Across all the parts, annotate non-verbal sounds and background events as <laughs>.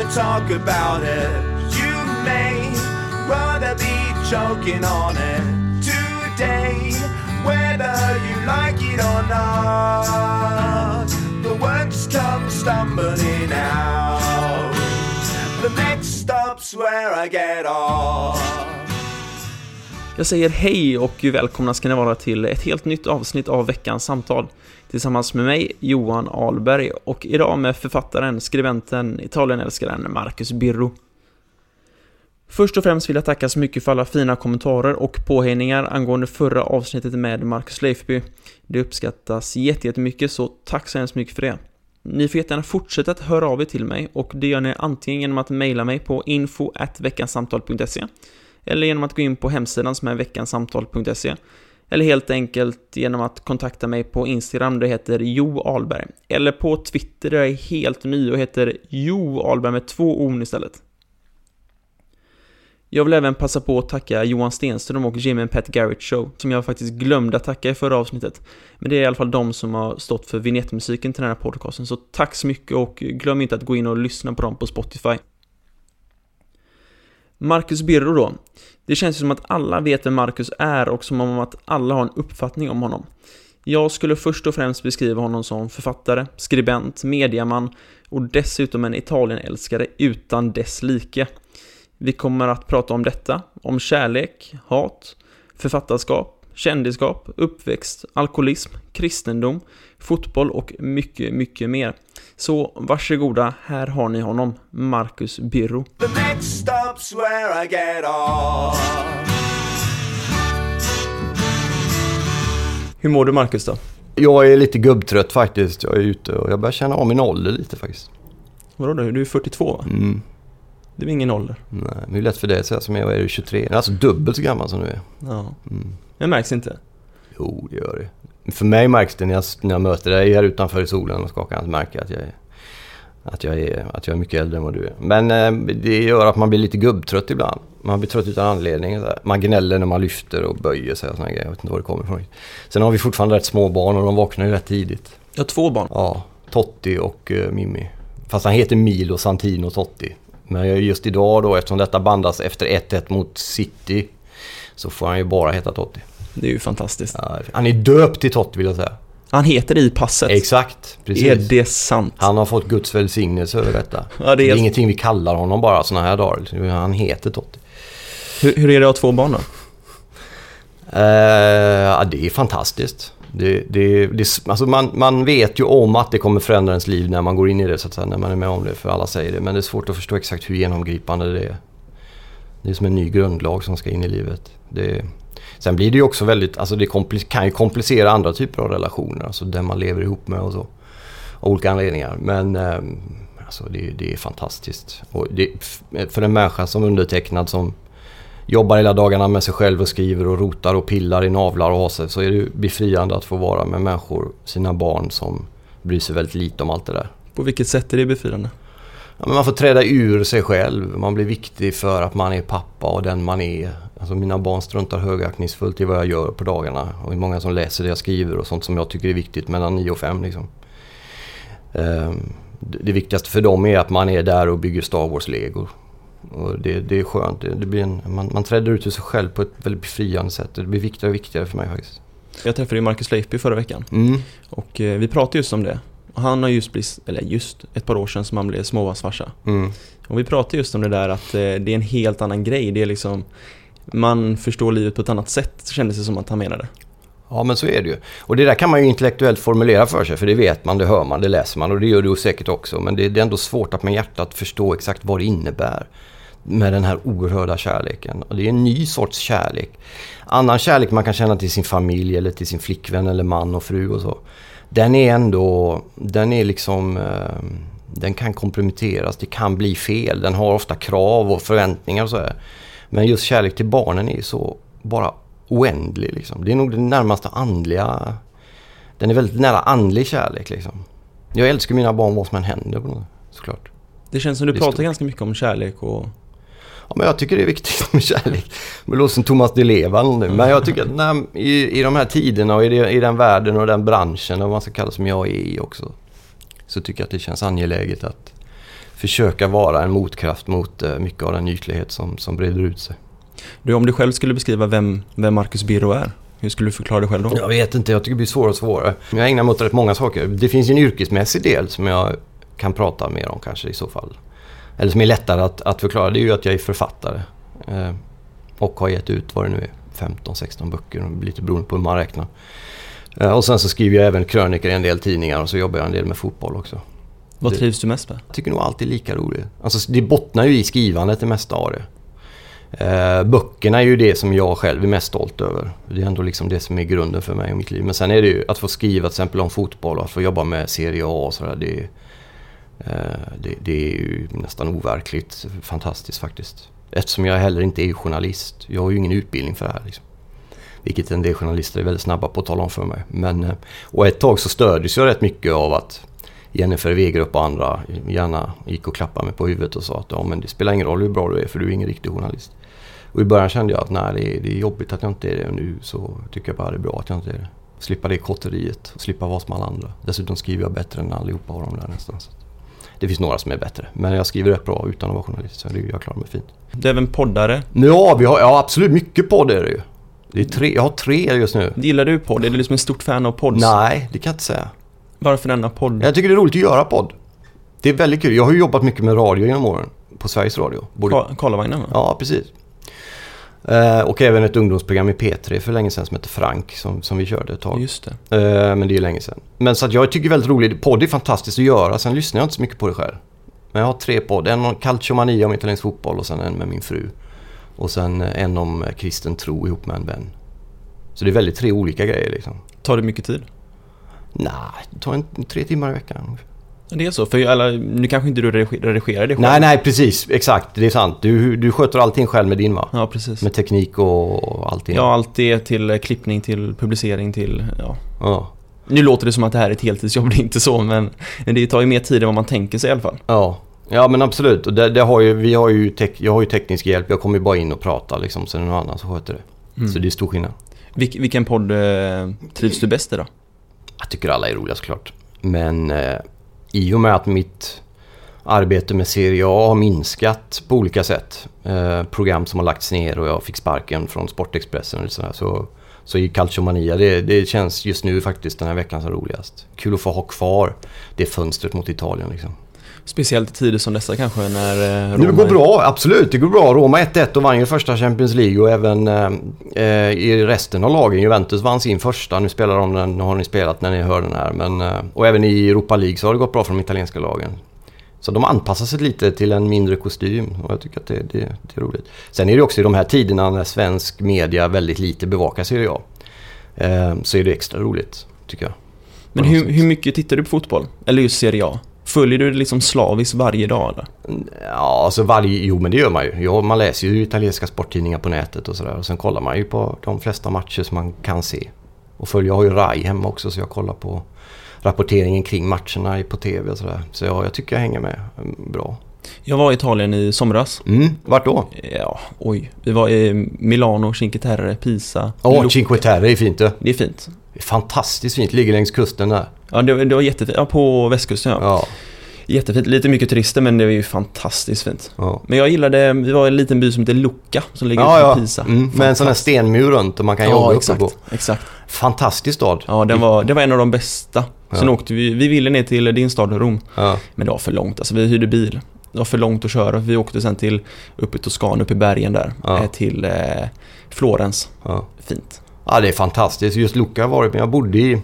wanna talk about it. You may rather be choking on it today, whether you like it or not. The words come stumbling out. The next stop's where I get off. Jag säger hej och välkomna ska ni vara till ett helt nytt avsnitt av veckans samtal. Tillsammans med mig, Johan Alberg, och idag med författaren, skribenten, Italienälskaren Marcus Birro. Först och främst vill jag tacka så mycket för alla fina kommentarer och påhejningar angående förra avsnittet med Marcus Leifby. Det uppskattas jättemycket, så tack så hemskt mycket för det. Ni får jättegärna fortsätta att höra av er till mig och det gör ni antingen genom att mejla mig på info.veckansamtal.se eller genom att gå in på hemsidan som är veckansamtal.se eller helt enkelt genom att kontakta mig på Instagram, det heter Jo Alberg. Eller på Twitter där jag är helt ny och heter Jo Alberg med två O istället. Jag vill även passa på att tacka Johan Stenström och Jim and Pat Garrett Show, som jag faktiskt glömde att tacka i förra avsnittet. Men det är i alla fall de som har stått för vignettmusiken till den här podcasten, så tack så mycket och glöm inte att gå in och lyssna på dem på Spotify. Marcus Birro då. Det känns som att alla vet vem Marcus är och som om att alla har en uppfattning om honom. Jag skulle först och främst beskriva honom som författare, skribent, mediaman och dessutom en Italienälskare utan dess like. Vi kommer att prata om detta, om kärlek, hat, författarskap, kändisskap, uppväxt, alkoholism, kristendom, fotboll och mycket, mycket mer. Så varsågoda, här har ni honom, Marcus Birro. Hur mår du Marcus då? Jag är lite gubbtrött faktiskt. Jag är ute och jag börjar känna av min ålder lite faktiskt. Vadå då? Du är 42 va? Mm. Det är ingen ålder? Nej, men det är lätt för dig att säga som jag är 23. Jag är alltså dubbelt så gammal som du är. Ja. Mm. Det märks inte. Jo, det gör det. För mig märks det när jag, när jag möter dig här utanför i solen och skakar hand märker jag att jag är att jag, är, att jag är mycket äldre än vad du är. Men eh, det gör att man blir lite gubbtrött ibland. Man blir trött utan anledning. Man gnäller när man lyfter och böjer sig och såna grejer. Jag vet inte var det kommer ifrån. Sen har vi fortfarande rätt små barn och de vaknar ju rätt tidigt. Jag har två barn. Ja, Totti och uh, Mimmi. Fast han heter Milo Santino Totti. Men just idag då, eftersom detta bandas efter 1-1 mot City, så får han ju bara heta Totti. Det är ju fantastiskt. Ja, han är döpt till Totti vill jag säga. Han heter det i passet. Exakt, precis. Är det sant? Han har fått Guds välsignelse över detta. <laughs> Ja, det är- det är ingenting vi kallar honom bara såna här dagar. Han heter Totti. Hur, hur är det att ha två barn då? Eh, ja, det är fantastiskt. Det, det, det, alltså man, man vet ju om att det kommer förändra ens liv när man går in i det, så att säga, när man är med om det, för alla säger det. Men det är svårt att förstå exakt hur genomgripande det är. Det är som en ny grundlag som ska in i livet. Det, sen blir det ju också väldigt, alltså det kan ju komplicera andra typer av relationer, alltså den man lever ihop med och så. Av olika anledningar. Men ehm, alltså det, det är fantastiskt. Och det, för en människa som undertecknad som jobbar hela dagarna med sig själv och skriver och rotar och pillar i navlar och har sig så är det befriande att få vara med människor, sina barn som bryr sig väldigt lite om allt det där. På vilket sätt är det befriande? Ja, men man får träda ur sig själv. Man blir viktig för att man är pappa och den man är. Alltså mina barn struntar högaktningsfullt i vad jag gör på dagarna. Och det är många som läser det jag skriver och sånt som jag tycker är viktigt mellan 9 och 5 liksom. Ehm, det viktigaste för dem är att man är där och bygger Star Wars-legor. Och det, det är skönt. Det, det blir en, man, man träder ut ur sig själv på ett väldigt befriande sätt. Det blir viktigare och viktigare för mig faktiskt. Jag träffade ju Marcus Leifby förra veckan Mm. och eh, vi pratade just om det. Och han har just blivit, eller just ett par år sedan som han blev småbarnsfarsa. Mm. Och vi pratade just om det där att eh, det är en helt annan grej. Det är liksom, man förstår livet på ett annat sätt, kändes det som att han menade. Ja men så är det ju. Och det där kan man ju intellektuellt formulera för sig för det vet man, det hör man, det läser man och det gör du säkert också. Men det, det är ändå svårt att med hjärtat förstå exakt vad det innebär med den här oerhörda kärleken. Och det är en ny sorts kärlek. Annan kärlek man kan känna till sin familj eller till sin flickvän eller man och fru och så. Den är ändå, den är liksom, eh, den kan komprometteras, det kan bli fel, den har ofta krav och förväntningar och så här. Men just kärlek till barnen är så bara oändlig liksom. Det är nog den närmaste andliga, den är väldigt nära andlig kärlek liksom. Jag älskar mina barn vad som än händer på något, såklart. Det känns som du pratar ganska mycket om kärlek och Ja, men jag tycker det är viktigt <laughs> med kärlek. Det låter som Thomas Di Levan nu. Men jag tycker <laughs> att när, i, i de här tiderna och i, det, i den världen och den branschen, eller vad man ska kalla som jag är i också. Så tycker jag att det känns angeläget att försöka vara en motkraft mot eh, mycket av den ytlighet som, som breder ut sig. du, om du själv skulle beskriva vem, vem Marcus Birro är, hur skulle du förklara det själv då? Jag vet inte, jag tycker det blir svårare och svårare. Jag ägnar mig åt rätt många saker. Det finns en yrkesmässig del som jag kan prata mer om kanske i så fall. Eller som är lättare att, att förklara. Det är ju att jag är författare. Eh, och har gett ut vad det nu är, 15-16 böcker, lite beroende på hur man räknar. Eh, och sen så skriver jag även krönikor i en del tidningar och så jobbar jag en del med fotboll också. Vad det- trivs du mest med? Jag tycker nog alltid lika roligt. Alltså det bottnar ju i skrivandet det mesta av det. Eh, böckerna är ju det som jag själv är mest stolt över. Det är ändå liksom det som är grunden för mig och mitt liv. Men sen är det ju att få skriva till exempel om fotboll och att få jobba med Serie A och sådär. Det, Eh, det, det är ju nästan overkligt fantastiskt faktiskt. Eftersom jag heller inte är journalist. Jag har ju ingen utbildning för det här. Liksom. Vilket en del journalister är väldigt snabba på att tala om för mig. Men, eh, och ett tag så stördes jag rätt mycket av att Jennifer Wegerup och andra gärna gick och klappade mig på huvudet och sa att ja, men det spelar ingen roll hur bra du är för du är ingen riktig journalist. Och i början kände jag att nej, det är, det är jobbigt att jag inte är det och nu så tycker jag bara det är bra att jag inte är det. Slippa det kotteriet och slippa vara som alla andra. Dessutom skriver jag bättre än allihopa av dem där nästan. Så det finns några som är bättre, men jag skriver rätt bra utan att vara journalist så det, jag klarar mig fint. Du är även poddare. Ja, vi har, ja absolut mycket podd är det ju. Det är tre, jag har tre just nu. Gillar du podd? Är du liksom en stort fan av podd? Nej, det kan jag inte säga. Varför denna podd? Jag tycker det är roligt att göra podd. Det är väldigt kul. Jag har ju jobbat mycket med radio genom åren. På Sveriges Radio. Både, Ka- Karlavagnen va? ja, precis. Eh, och även ett ungdomsprogram i P3 för länge sedan som heter Frank som, som vi körde ett tag. Just det. Eh, men det är ju länge sedan. Men så att jag tycker väldigt roligt. Podd är fantastiskt att göra. Sen lyssnar jag inte så mycket på det själv. Men jag har tre podd. En om Calciomania om italiensk fotboll och sen en med min fru. Och sen eh, en om kristen tro ihop med en vän. Så det är väldigt tre olika grejer liksom. Tar det mycket tid? Nej, det tar en, tre timmar i veckan. Det är så, för alla, nu kanske inte du redigerar det själv? Nej, nej precis. Exakt, det är sant. Du, du sköter allting själv med din va? Ja, precis. Med teknik och allting. Ja, allt det till eh, klippning, till publicering, till... Ja. Ja. Nu låter det som att det här är ett heltidsjobb, <laughs> det är inte så, men det tar ju mer tid än vad man tänker sig i alla fall. Ja, ja men absolut. Och det, det har ju, vi har ju tek, jag har ju teknisk hjälp. Jag kommer ju bara in och prata liksom. Sen är det någon annan som sköter det. Mm. Så det är stor skillnad. Vilk, vilken podd eh, trivs du bäst i då? Jag tycker alla är roliga såklart. Men eh, i och med att mitt arbete med Serie A har minskat på olika sätt. Eh, program som har lagts ner och jag fick sparken från Sportexpressen och sådär. Så, så i Calciomania, det, det känns just nu faktiskt den här veckan som roligast. Kul att få ha kvar det fönstret mot Italien liksom. Speciellt i tider som dessa kanske när eh, Det Roma går är- bra, absolut. Det går bra. Roma 1-1 och vann ju första Champions League och även eh, eh, i resten av lagen. Juventus vann sin första. Nu spelar de den, nu har ni spelat när ni hör den här. Men, eh, och även i Europa League så har det gått bra för de italienska lagen. Så de anpassar sig lite till en mindre kostym och jag tycker att det, det, det är roligt. Sen är det också i de här tiderna när svensk media väldigt lite bevakar Serie A. Eh, så är det extra roligt, tycker jag. Men hur, hur mycket tittar du på fotboll? Eller just Serie A? Följer du det liksom slaviskt varje dag eller? Ja, alltså varje... Jo, men det gör man ju. Ja, man läser ju italienska sporttidningar på nätet och sådär. Och sen kollar man ju på de flesta matcher som man kan se. Och följer, jag har ju RAI hemma också så jag kollar på rapporteringen kring matcherna på TV och sådär. Så ja, jag tycker jag hänger med mm, bra. Jag var i Italien i somras. Mm, vart då? Ja, oj. Vi var i Milano, Cinque Terre, Pisa. Åh, Lu- Cinque Terre är fint det. Det är fint. Är fantastiskt fint, ligger längs kusten där. Ja, det, det var jättefint. Ja, på västkusten ja. Ja, Jättefint. Lite mycket turister men det var ju fantastiskt fint. ja. Men jag gillade, vi var i en liten by som heter Lucca som ligger Ja, ja. på Pisa. Mm, med en sån här stenmur runt och man kan jobba Ja, uppe exakt. på. exakt. Fantastisk stad. Ja, den var, det var en av de bästa. Sen Ja. åkte vi, vi ville ner till din stad Rom. Ja. Men det var för långt, alltså vi hyrde bil. Det var för långt att köra. Vi åkte sen till, upp i Toscana, upp i bergen där. Eh, Till eh, Florens. Ja. Fint. Ja, det är fantastiskt. Just Lucca har varit, men jag bodde i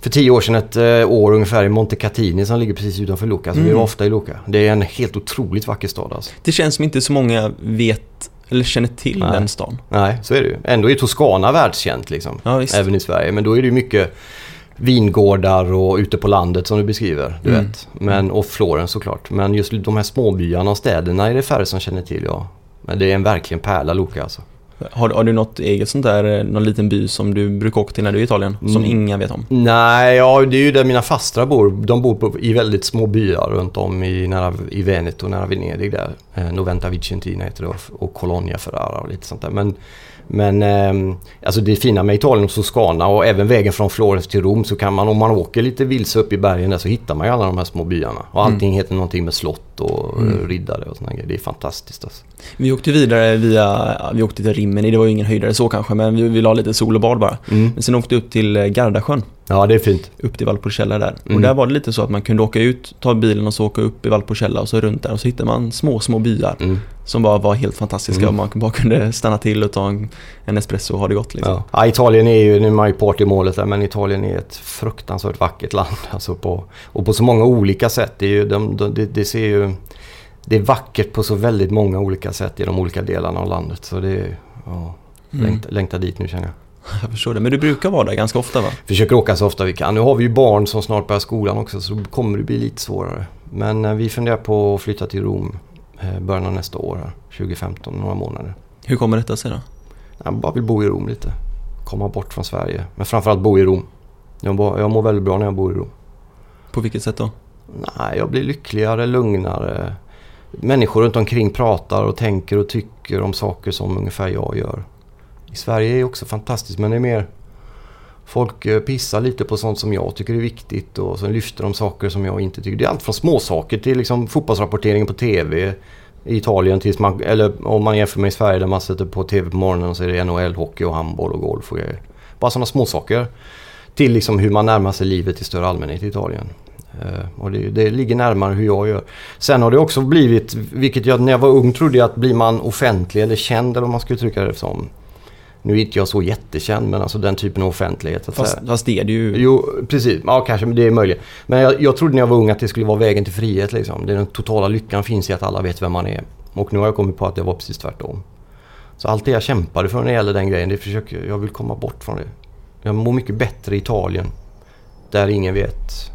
för tio år sedan ett eh, år ungefär i Montecatini som ligger precis utanför Lucca. Så vi Mm. var ofta i Lucca. Det är en helt otroligt vacker stad alltså. Det känns som inte så många vet eller känner till Nej. den stan. Nej, så är det ju. Ändå är Toscana världskänt liksom. Ja. Även i Sverige. Men då är det ju mycket vingårdar och ute på landet som du beskriver. Du Mm. vet. Men, och Florens såklart. Men just de här småbyarna och städerna är det färre som känner till. Ja. Men det är en verkligen pärla Lucca alltså. Har, har du något eget sånt där, eh, någon liten by som du brukar åka till när du är i Italien? Som Mm. inga vet om? Nej, ja, det är ju där mina fastrar bor. De bor på, i väldigt små byar runt om i, nära, i Veneto, nära Venedig där. Eh, Noventa Vicentina heter det och, Colonia Ferrara och lite sånt där. Men, men ehm, alltså det fina med Italien och Toscana och även vägen från Florens till Rom så kan man om man åker lite vilse upp i bergen där så hittar man ju alla de här små byarna. Och allting heter någonting med slott och Mm. riddare och sådana grejer. Det är fantastiskt alltså. Vi åkte vidare via, vi åkte till Rimini, det var ju ingen höjdare så kanske, men vi ville ha lite sol och bad bara. Mm. Men sen åkte vi upp till eh, Gardasjön, Ja, det är fint. upp till Valpolicella där. Och Mm. där var det lite så att man kunde åka ut, ta bilen och så åka upp i Valpolicella och så runt där och så hittade man små, små byar Mm. som bara var helt fantastiska Mm. och man bara kunde stanna till och ta en, en espresso och ha det gott liksom. Ja. Ja, Italien är ju, nu är man ju part i målet där, men Italien är ett fruktansvärt vackert land. <laughs> Alltså på, och på så många olika sätt. Det, ju, de, de, det, det ser ju... Det är vackert på så väldigt många olika sätt i de olika delarna av landet. Så det är... Ja, Mm. längta, längta dit nu känner jag. <laughs> Jag förstår det, men du brukar vara där ganska ofta va? Försöker åka så ofta vi kan. Nu har vi ju barn som snart börjar skolan också så då kommer det bli lite svårare. Men eh, vi funderar på att flytta till Rom eh, början av nästa år här, 2015, några månader. Hur kommer detta sig då? Jag bara vill bo i Rom lite. Komma bort från Sverige. Men framförallt bo i Rom. Jag mår väldigt bra när jag bor i Rom. På vilket sätt då? Nej, jag blir lyckligare, lugnare. Människor runt omkring pratar och tänker och tycker om saker som ungefär jag gör. I Sverige är det också fantastiskt men det är mer... Folk eh, pissar lite på sånt som jag tycker är viktigt och sen lyfter de saker som jag inte tycker. Det är allt från småsaker till liksom fotbollsrapporteringen på TV i Italien tills man, eller om man jämför med i Sverige där man sätter på TV på morgonen så är det NHL, hockey och handboll och golf och grejer. Bara sådana småsaker. Till liksom hur man närmar sig livet i större allmänhet i Italien. Eh, och det, det ligger närmare hur jag gör. Sen har det också blivit, vilket jag när jag var ung trodde jag att blir man offentlig eller känd eller vad man skulle uttrycka det som. Nu är inte jag så jättekänd men alltså den typen av offentlighet. att Fast, fast det är det ju. Jo, precis. Ja, kanske, men det är möjligt. Men jag, jag trodde när jag var ung att det skulle vara vägen till frihet. Liksom. Det är den totala lyckan finns i att alla vet vem man är. Och nu har jag kommit på att det var precis tvärtom. Så allt det jag kämpade för när det gäller den grejen, det försöker jag vill komma bort från det. Jag mår mycket bättre i Italien. Där ingen vet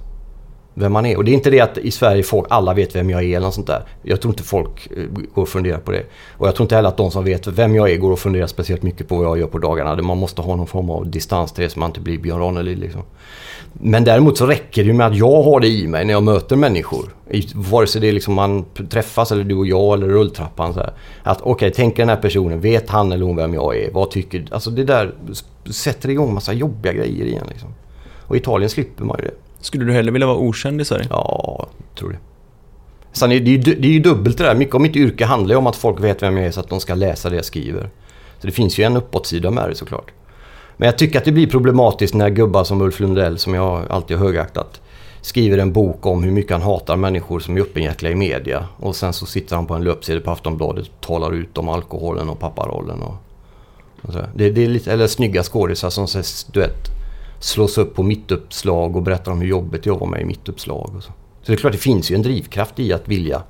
vem man är. Och det är inte det att i Sverige folk, alla vet vem jag är eller något sånt där. Jag tror inte folk eh, går och funderar på det. Och jag tror inte heller att de som vet vem jag är går och funderar speciellt mycket på vad jag gör på dagarna. Man måste ha någon form av distans till det så man inte blir Björn Ranelid liksom. Men däremot så räcker det ju med att jag har det i mig när jag möter människor. Vare sig det är liksom man träffas eller du och jag eller rulltrappan. Så här. Att okej, okay, tänk den här personen. Vet han eller hon vem jag är? Vad tycker... Alltså det där sätter igång massa jobbiga grejer igen liksom. Och i Italien slipper man ju det. Skulle du hellre vilja vara okänd i Sverige? Ja, tror det. Sen är det, ju, det är ju dubbelt det där. Mycket av mitt yrke handlar ju om att folk vet vem jag är så att de ska läsa det jag skriver. Så det finns ju en uppåtsida med det såklart. Men jag tycker att det blir problematiskt när gubbar som Ulf Lundell, som jag alltid har högaktat, skriver en bok om hur mycket han hatar människor som är öppenhjärtiga i media. Och sen så sitter han på en löpsedel på Aftonbladet och talar ut om alkoholen och papparollen. Och, och så. Det, det är lite, eller snygga skådisar som sägs du vet, slås upp på mittuppslag och berättar om hur jobbigt att vara med i mittuppslag. Och så. så det är klart det finns ju en drivkraft i att vilja.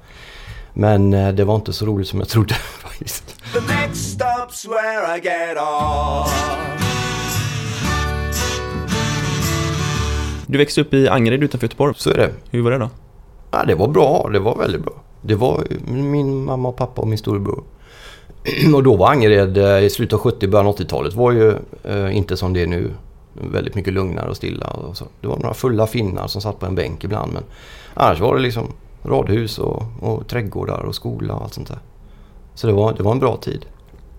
Men eh, det var inte så roligt som jag trodde <laughs> faktiskt. The next stop's where I get off. Du växte upp i Angered utanför Göteborg. Så är det. Hur var det då? Ja, det var bra. Det var väldigt bra. Det var min mamma och pappa och min storebror. <clears throat> och då var Angered eh, i slutet av 70 början av 80-talet var ju eh, inte som det är nu. Väldigt mycket lugnare och stilla. Och så. Det var några fulla finnar som satt på en bänk ibland. Men annars var det liksom radhus och, och trädgårdar och skola och allt sånt där. Så det var, det var en bra tid.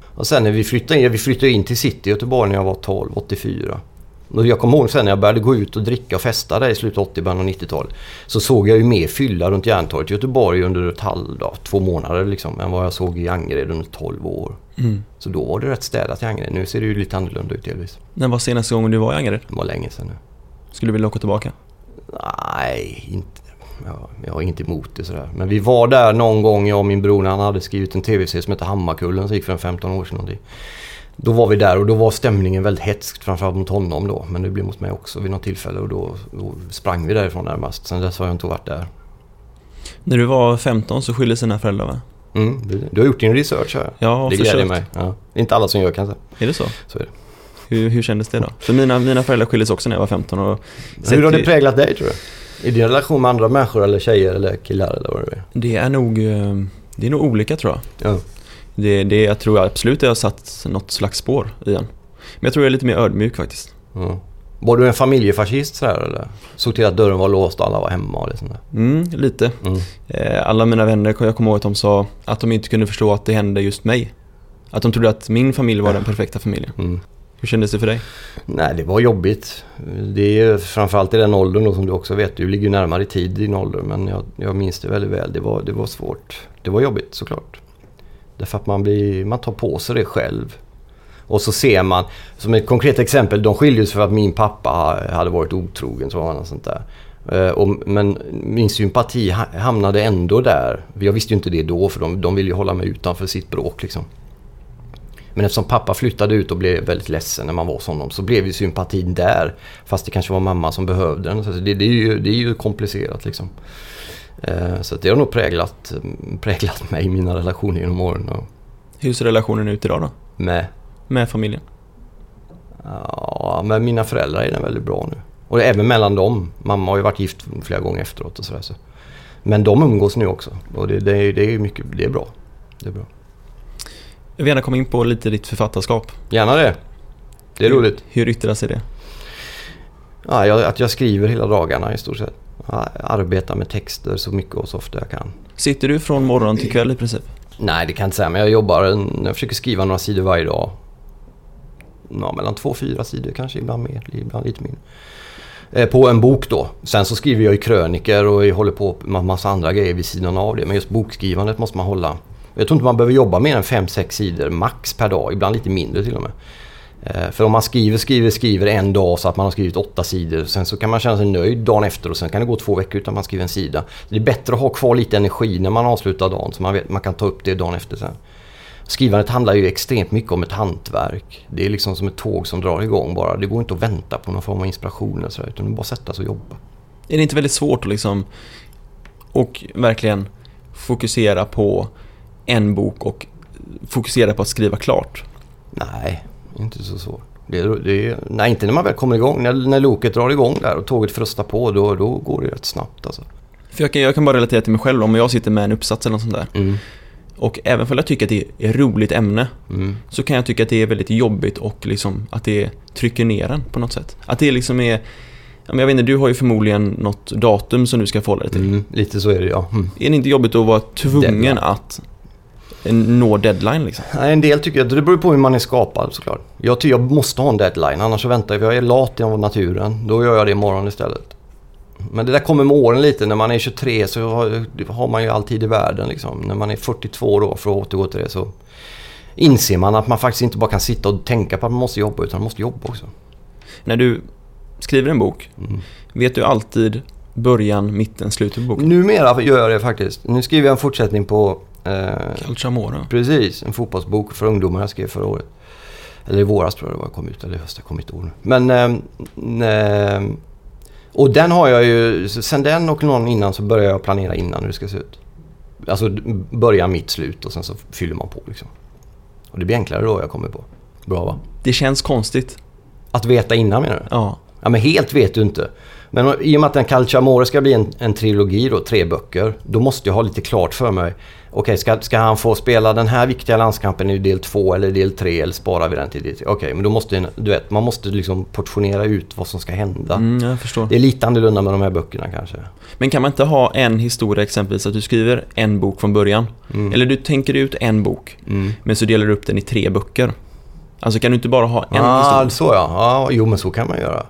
Och sen när vi flyttade in, vi flyttade in till city i Göteborg när jag var 12, 84. Jag kommer ihåg sen när jag började gå ut och dricka och festa där i slutet av 80 början av 90-talet. Så såg jag ju mer fylla runt Järntorget i Göteborg under ett halv, då, två månader liksom, än vad jag såg i Angered under 12 år. Mm. Så då var det rätt städat i Angered. Nu ser det ju lite annorlunda ut delvis. När var senaste gången du var i Angered? Det var länge sedan nu. Skulle du vilja åka tillbaka? Nej, inte, ja, jag har inte emot det sådär. Men vi var där någon gång, jag och min bror, när han hade skrivit en tv-serie som hette Hammarkullen som gick för en 15 år sedan. någonting. Då var vi där och då var stämningen väldigt hetsk, framförallt mot honom då. Men det blev mot mig också vid något tillfälle och då, då sprang vi därifrån närmast. Sen dess har jag inte varit där. När du var 15 så skilde sina föräldrar va? Mm, du, har gjort din research här. Jag har det gläder försökt. mig. Ja. Det är inte alla som gör kanske. Är det så? Så är det. Hur, hur kändes det då? För mina, mina föräldrar skildes också när jag var 15 och... Hur har det präglat dig tror du? I din relation med andra människor eller tjejer eller killar eller vad det är? Det är nog... eh, Det är nog olika tror jag. Ja. Det, det, jag tror absolut det har satt något slags spår i en. Men jag tror jag är lite mer ödmjuk faktiskt. Ja. Var du en familjefascist sådär eller? Såg till att dörren var låst och alla var hemma och där? Mm, lite. Mm. Eh, Alla mina vänner, jag kommer ihåg att de sa att de inte kunde förstå att det hände just mig. Att de trodde att min familj var den perfekta familjen. Mm. Hur kändes det för dig? Nej, det var jobbigt. Det är framförallt i den åldern då, som du också vet. Du ligger ju närmare i tid i din ålder. Men jag, jag minns det väldigt väl. Det var, det var svårt. Det var jobbigt såklart. Därför att man, blir, man tar på sig det själv. Och så ser man, som ett konkret exempel, de skildes för att min pappa hade varit otrogen. Så var något sånt där. Eh, och, men min sympati hamnade ändå där. Jag visste ju inte det då för de, de ville ju hålla mig utanför sitt bråk liksom. Men eftersom pappa flyttade ut och blev väldigt ledsen när man var hos honom så blev ju sympatin där. Fast det kanske var mamma som behövde den. Så det, det, är, ju, det är ju komplicerat liksom. Eh, Så det har nog präglat, präglat mig i mina relationer genom åren. Hur ser relationen ut idag då? med, Med familjen? ja, med mina föräldrar är den väldigt bra nu. Och även mellan dem. Mamma har ju varit gift flera gånger efteråt och sådär. Så. Men de umgås nu också. Och det, det, är, det är mycket, det är bra. Det är bra. Jag vill gärna komma in på lite ditt författarskap. Gärna det. Det är roligt. Hur yttrar sig det? Ja, jag, att jag skriver hela dagarna i stort sett. Jag arbetar med texter så mycket och så ofta jag kan. Sitter du från morgon till kväll i princip? Nej, det kan jag inte säga, men jag jobbar, jag försöker skriva några sidor varje dag. Ja, mellan två och fyra sidor kanske, ibland mer, ibland lite mindre. Eh, På en bok då. Sen så skriver jag ju kröniker och jag håller på med massa andra grejer vid sidan av det. Men just bokskrivandet måste man hålla. Jag tror inte man behöver jobba mer än fem sex sidor max per dag, ibland lite mindre till och med. Eh, För om man skriver, skriver, skriver en dag så att man har skrivit åtta sidor. Sen så kan man känna sig nöjd dagen efter och sen kan det gå två veckor utan man skriver en sida. Det är bättre att ha kvar lite energi när man avslutar dagen så man, vet, man kan ta upp det dagen efter sen. Skrivandet handlar ju extremt mycket om ett hantverk. Det är liksom som ett tåg som drar igång bara. Det går inte att vänta på någon form av inspiration eller sådär, utan det är bara att sätta sig och jobba. Är det inte väldigt svårt att liksom och verkligen fokusera på en bok och fokusera på att skriva klart? Nej, inte så svårt. Det, det, nej, inte när man väl kommer igång. När, när loket drar igång där och tåget frustar på, då, då går det rätt snabbt alltså. För jag kan, jag kan bara relatera till mig själv om jag sitter med en uppsats eller något sånt där. Mm, Och även om jag tycker att det är ett roligt ämne mm. så kan jag tycka att det är väldigt jobbigt och liksom att det trycker ner en på något sätt. Att det liksom är... Jag vet inte, du har ju förmodligen något datum som du ska förhålla dig till. Mm, lite så är det ja. Mm. Är det inte jobbigt att vara tvungen att nå deadline liksom? En del tycker jag, det beror på hur man är skapad såklart. Jag tycker jag måste ha en deadline, annars så väntar jag. för Jag är lat av naturen. Då gör jag det imorgon istället. Men det där kommer med åren lite. När man är 23 så har, man ju all tid i världen liksom. När man är 42 då, för att återgå till det, så inser man att man faktiskt inte bara kan sitta och tänka på att man måste jobba, utan man måste jobba också. När du skriver en bok, Mm. vet du alltid början, mitten, slutet på boken? Numera gör jag det faktiskt. Nu skriver jag en fortsättning på Calciamora. Precis, en fotbollsbok för ungdomar jag skrev förra året. Eller i våras tror jag det var kom ut, eller i höst, jag kommer inte ihåg nu. Men... ehm, och den har jag ju, sen den och någon innan så börjar jag planera innan hur det ska se ut. Alltså börja, mitt, slut och sen så fyller man på liksom. Och det blir enklare då jag kommer på. Bra va? Det känns konstigt. Att veta innan menar du? Ja. Ja, men helt vet du inte. Men i och med att en Calciamore ska bli en, en trilogi då, tre böcker, då måste jag ha lite klart för mig. Okej, ska, ska han få spela den här viktiga landskampen i del två eller del tre eller sparar vi den till del tre? Okej, men då måste du vet, man måste liksom portionera ut vad som ska hända. Mm, jag förstår. Det är lite annorlunda med de här böckerna kanske. Men kan man inte ha en historia exempelvis att du skriver en bok från början? Eller du tänker ut en bok, Mm. men så delar du upp den i tre böcker. Alltså kan du inte bara ha en ah, historia? så ja. ja. Jo, men så kan man göra.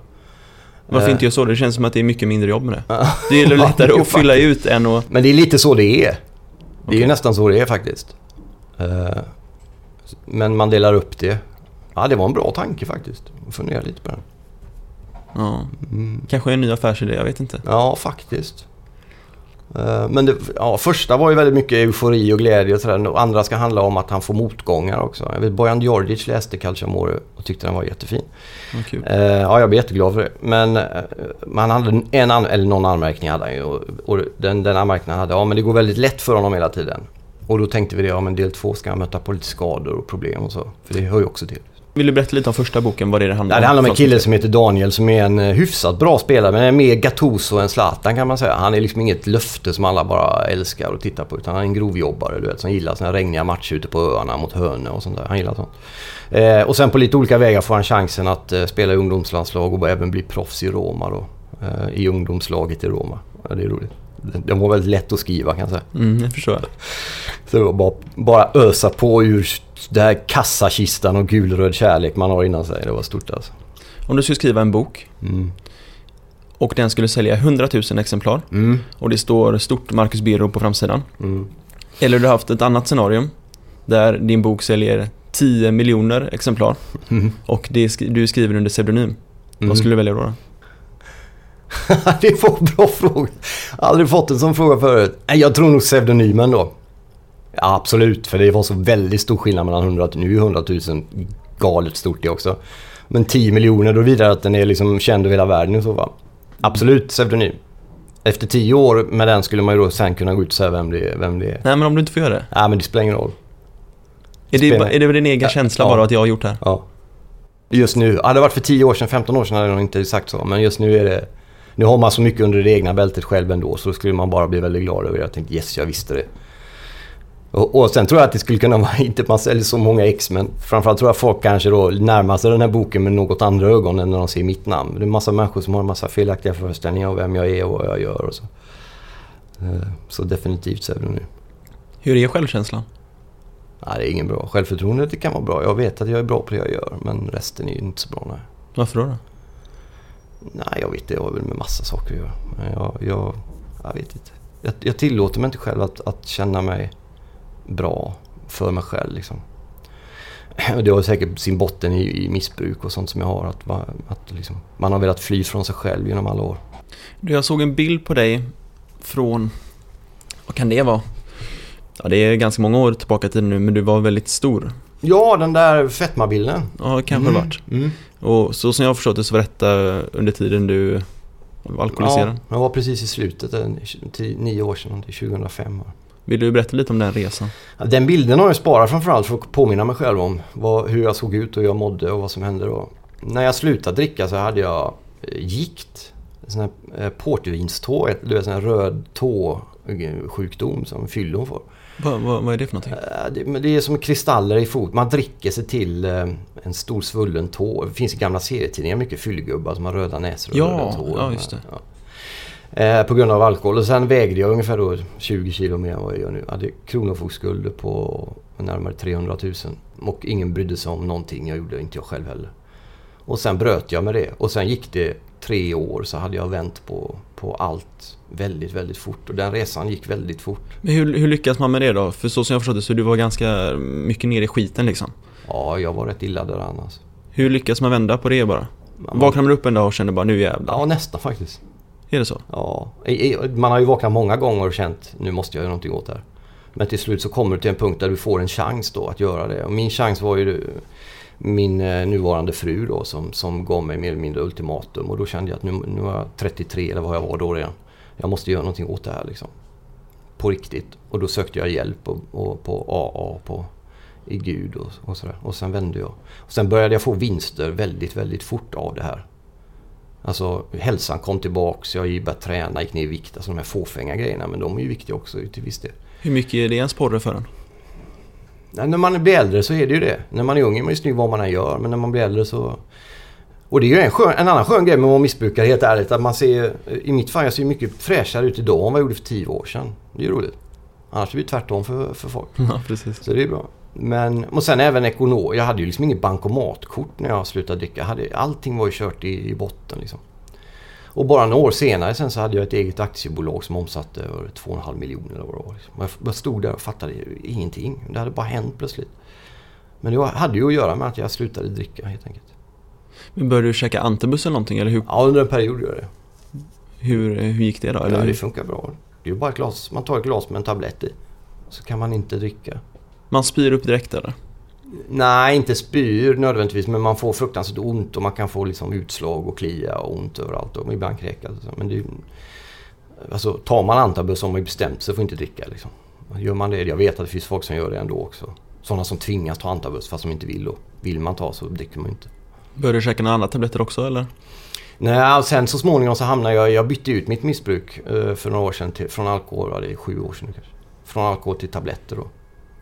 Varför eh. inte göra så? Det känns som att det är mycket mindre jobb med det. Det är <laughs> lättare att fylla ut än att... Men det är lite så det är. Det är ju Okej. nästan så det är faktiskt. Eh, Men man delar upp det. Ja, det var en bra tanke faktiskt. Jag funderar lite på den. Ja. Mm. Kanske en ny affärsidé, jag vet inte. Ja, faktiskt. Eh, Men det, ja, första var ju väldigt mycket eufori och glädje och sådär. Och Andra ska handla om att han får motgångar också. Jag vet, Bojan Djordjic läste Calciamore och tyckte den var jättefin. Kul. Eh, ja, jag blir jätteglad för det. Men eh, man hade en eller någon anmärkning hade han ju. Och, och den, den anmärkningen han hade, ja men det går väldigt lätt för honom hela tiden. Och då tänkte vi det, ja men del två ska han möta på lite skador och problem och så. För det hör ju också till. Vill du berätta lite om första boken, vad det är det handlar Ja, om? det handlar om en kille som heter Daniel som är en eh, hyfsat bra spelare men är mer Gattuso än Zlatan kan man säga. Han är liksom inget löfte som alla bara älskar att titta på utan han är en grovjobbare du vet som gillar såna regniga matcher ute på öarna mot hönor och sånt där. Han gillar sånt. Eh, och sen på lite olika vägar får han chansen att eh, spela i ungdomslandslag och även bli proffs i Roma då. Eh, I ungdomslaget i Roma. Ja, det är roligt. Den var väldigt lätt att skriva kan jag säga. Mm, jag förstår. Så det var bara, bara ösa på ur den här kassakistan och gulröd kärlek man har innan sig. Det var stort alltså. Om du skulle skriva en bok Mm. och den skulle sälja 100 000 exemplar Mm. och det står stort Marcus Birro på framsidan. Mm. Eller du har haft ett annat scenario där din bok säljer 10 miljoner exemplar Mm. och det, du skriver under pseudonym. Mm. Vad skulle du välja då? <laughs> det var en bra fråga. Aldrig fått en sån fråga förut. Jag tror nog pseudonymen då. Ja, absolut, för det var så väldigt stor skillnad mellan 100 Nu är ju 100 000 galet stort det också. Men 10 miljoner, då vidare att den är liksom känd över hela världen i så fall. Absolut pseudonym. Efter 10 år med den skulle man ju då sen kunna gå ut och säga vem det är. Vem det är. Nej men om du inte får göra det. Nej, men det spelar ingen roll. Är det, är det din egen Ja, känsla ja. bara att jag har gjort det här? Ja. Just nu. Hade det varit för 10 år sedan, 15 år sedan hade jag nog inte sagt så. Men just nu är det... Nu har man så mycket under det egna bältet själv ändå så skulle man bara bli väldigt glad över det. Jag tänkte yes, jag visste det. Och, och sen tror jag att det skulle kunna <laughs> vara, inte att man säljer så många ex, men framförallt tror jag folk kanske då närmar sig den här boken med något andra ögon än när de ser mitt namn. Det är en massa människor som har en massa felaktiga föreställningar om vem jag är och vad jag gör och så. Eh, Så definitivt så är det nu. Hur är självkänslan? Nej, det är ingen bra. Självförtroende det kan vara bra. Jag vet att jag är bra på det jag gör, men resten är ju inte så bra. Nej. Varför då? då? Nej, jag vet det har väl med massa saker att göra. Men jag, jag, jag vet inte. Jag, jag tillåter mig inte själv att, att känna mig bra för mig själv. Liksom. Det har säkert sin botten i, i missbruk och sånt som jag har. Att, att liksom, man har velat fly från sig själv genom alla år. Du, Jag såg en bild på dig från, vad kan det vara? Ja, det är ganska många år tillbaka tiden nu, men du var väldigt stor. Ja, den där fetmabilden. Ja, kanske mm. varit. Mm. Och så som jag har förstått det så var detta under tiden du var alkoholiserad. Ja, jag var precis i slutet, eh, till nio år sedan, till 2005. Vill du berätta lite om den resan? Ja, Den bilden har jag sparat framförallt för att påminna mig själv om vad, hur jag såg ut och hur jag mådde och vad som hände då. När jag slutade dricka så hade jag eh, gikt. En sån här eh, portvinstå, du vet sån här röd tå-sjukdom som fyllon får. Vad, vad, vad är det för någonting? Eh, Det, det är som kristaller i fot. Man dricker sig till en stor svullen tå. Det finns i gamla serietidningar mycket fyllgubbar som har röda näsor och Ja, röda tår. ja, just det. Ja. Eh, på grund av alkohol. Och sen vägde jag ungefär då 20 kilo mer än vad jag gör nu. Jag hade kronofogdeskulder på närmare 300 000. Och ingen brydde sig om någonting jag gjorde, inte jag själv heller. Och sen bröt jag med det. Och sen gick det tre år så hade jag vänt på, på allt väldigt, väldigt fort. Och den resan gick väldigt fort. Men hur, hur lyckas man med det då? För så som jag förstått det så du var ganska mycket nere i skiten liksom. Ja, jag var rätt illa däran alltså. Hur lyckas man vända på det bara? Man- Vaknar man upp en dag och känner bara nu jävlar? Ja, nästan faktiskt. Är det så? Ja, man har ju vaknat många gånger och känt nu måste jag göra någonting åt det här. Men till slut så kommer du till en punkt där du får en chans då att göra det. Och min chans var ju min eh, nuvarande fru då som, som gav mig mer eller mindre ultimatum. Och då kände jag att nu, nu var jag 33 eller vad jag var då redan. Jag måste göra någonting åt det här liksom. På riktigt. Och då sökte jag hjälp och, och på AA, på, i Gud och, och sådär. Och sen vände jag. Och sen började jag få vinster väldigt, väldigt fort av det här. Alltså hälsan kom tillbaks, jag började träna, gick ner i vikt. Alltså de här fåfänga grejerna. Men de är ju viktiga också till viss del. Hur mycket är det en sporre för en? Nej, när man blir äldre så är det ju det. När man är ung är man ju snygg vad man än gör. Men när man blir äldre så... Och det är ju en, skön, en annan skön grej med att vara missbrukare helt ärligt. Att man ser, I mitt fall, jag ser mycket fräschare ut idag än vad jag gjorde för tio år sedan. Det är ju roligt. Annars blir det tvärtom för, för folk. Ja, precis. Så det är bra. Men, och sen även ekonom. Jag hade ju liksom inget bankomatkort när jag slutade dricka. Hade, allting var ju kört i, i botten liksom. Och bara några år senare sen så hade jag ett eget aktiebolag som omsatte över 2,5 miljoner eller vad det var. Liksom. Jag stod där och fattade ingenting. Det hade bara hänt plötsligt. Men det hade ju att göra med att jag slutade dricka helt enkelt. Men började du käka antabus eller någonting? Eller hur, Ja, under en period gjorde jag det. hur, hur gick det då? Eller Ja, det funkar bra. Det är bara ett glas. Man tar ett glas med en tablett i. Så kan man inte dricka. Man spyr upp direkt eller? Nej, inte spyr nödvändigtvis men man får fruktansvärt ont och man kan få liksom utslag och klia och ont överallt och ibland kräkas. Men det, alltså, tar man antabus har man ju bestämt sig för att inte dricka. Liksom. Gör man det, jag vet att det finns folk som gör det ändå också. Sådana som tvingas ta antabus fast de inte vill. Och vill man ta så dricker man inte. Började du käka några andra tabletter också eller? Nej, och sen så småningom så hamnade jag, jag bytte ut mitt missbruk eh, för några år sedan till, från alkohol, ja, det är sju år sedan kanske. Från alkohol till tabletter då.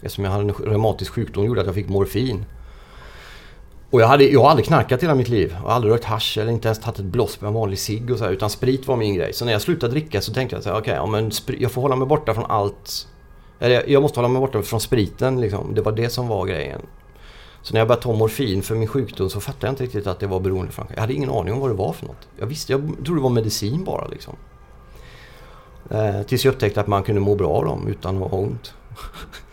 Eftersom jag hade en reumatisk sjukdom gjorde att jag fick morfin. Och jag, hade, jag har aldrig knarkat hela mitt liv. Jag har aldrig rökt hasch eller inte ens tagit ett blås med en vanlig cigg och så här, Utan sprit var min grej. Så när jag slutade dricka så tänkte jag så här, okej, ja, jag får hålla mig borta från allt. Eller jag- jag måste hålla mig borta från spriten liksom. Det var det som var grejen. Så när jag började ta morfin för min sjukdom så fattade jag inte riktigt att det var beroendeframkallande. Jag hade ingen aning om vad det var för något. Jag visste, jag trodde det var medicin bara liksom. Eh, tills jag upptäckte att man kunde må bra av dem utan att ha ont. <laughs>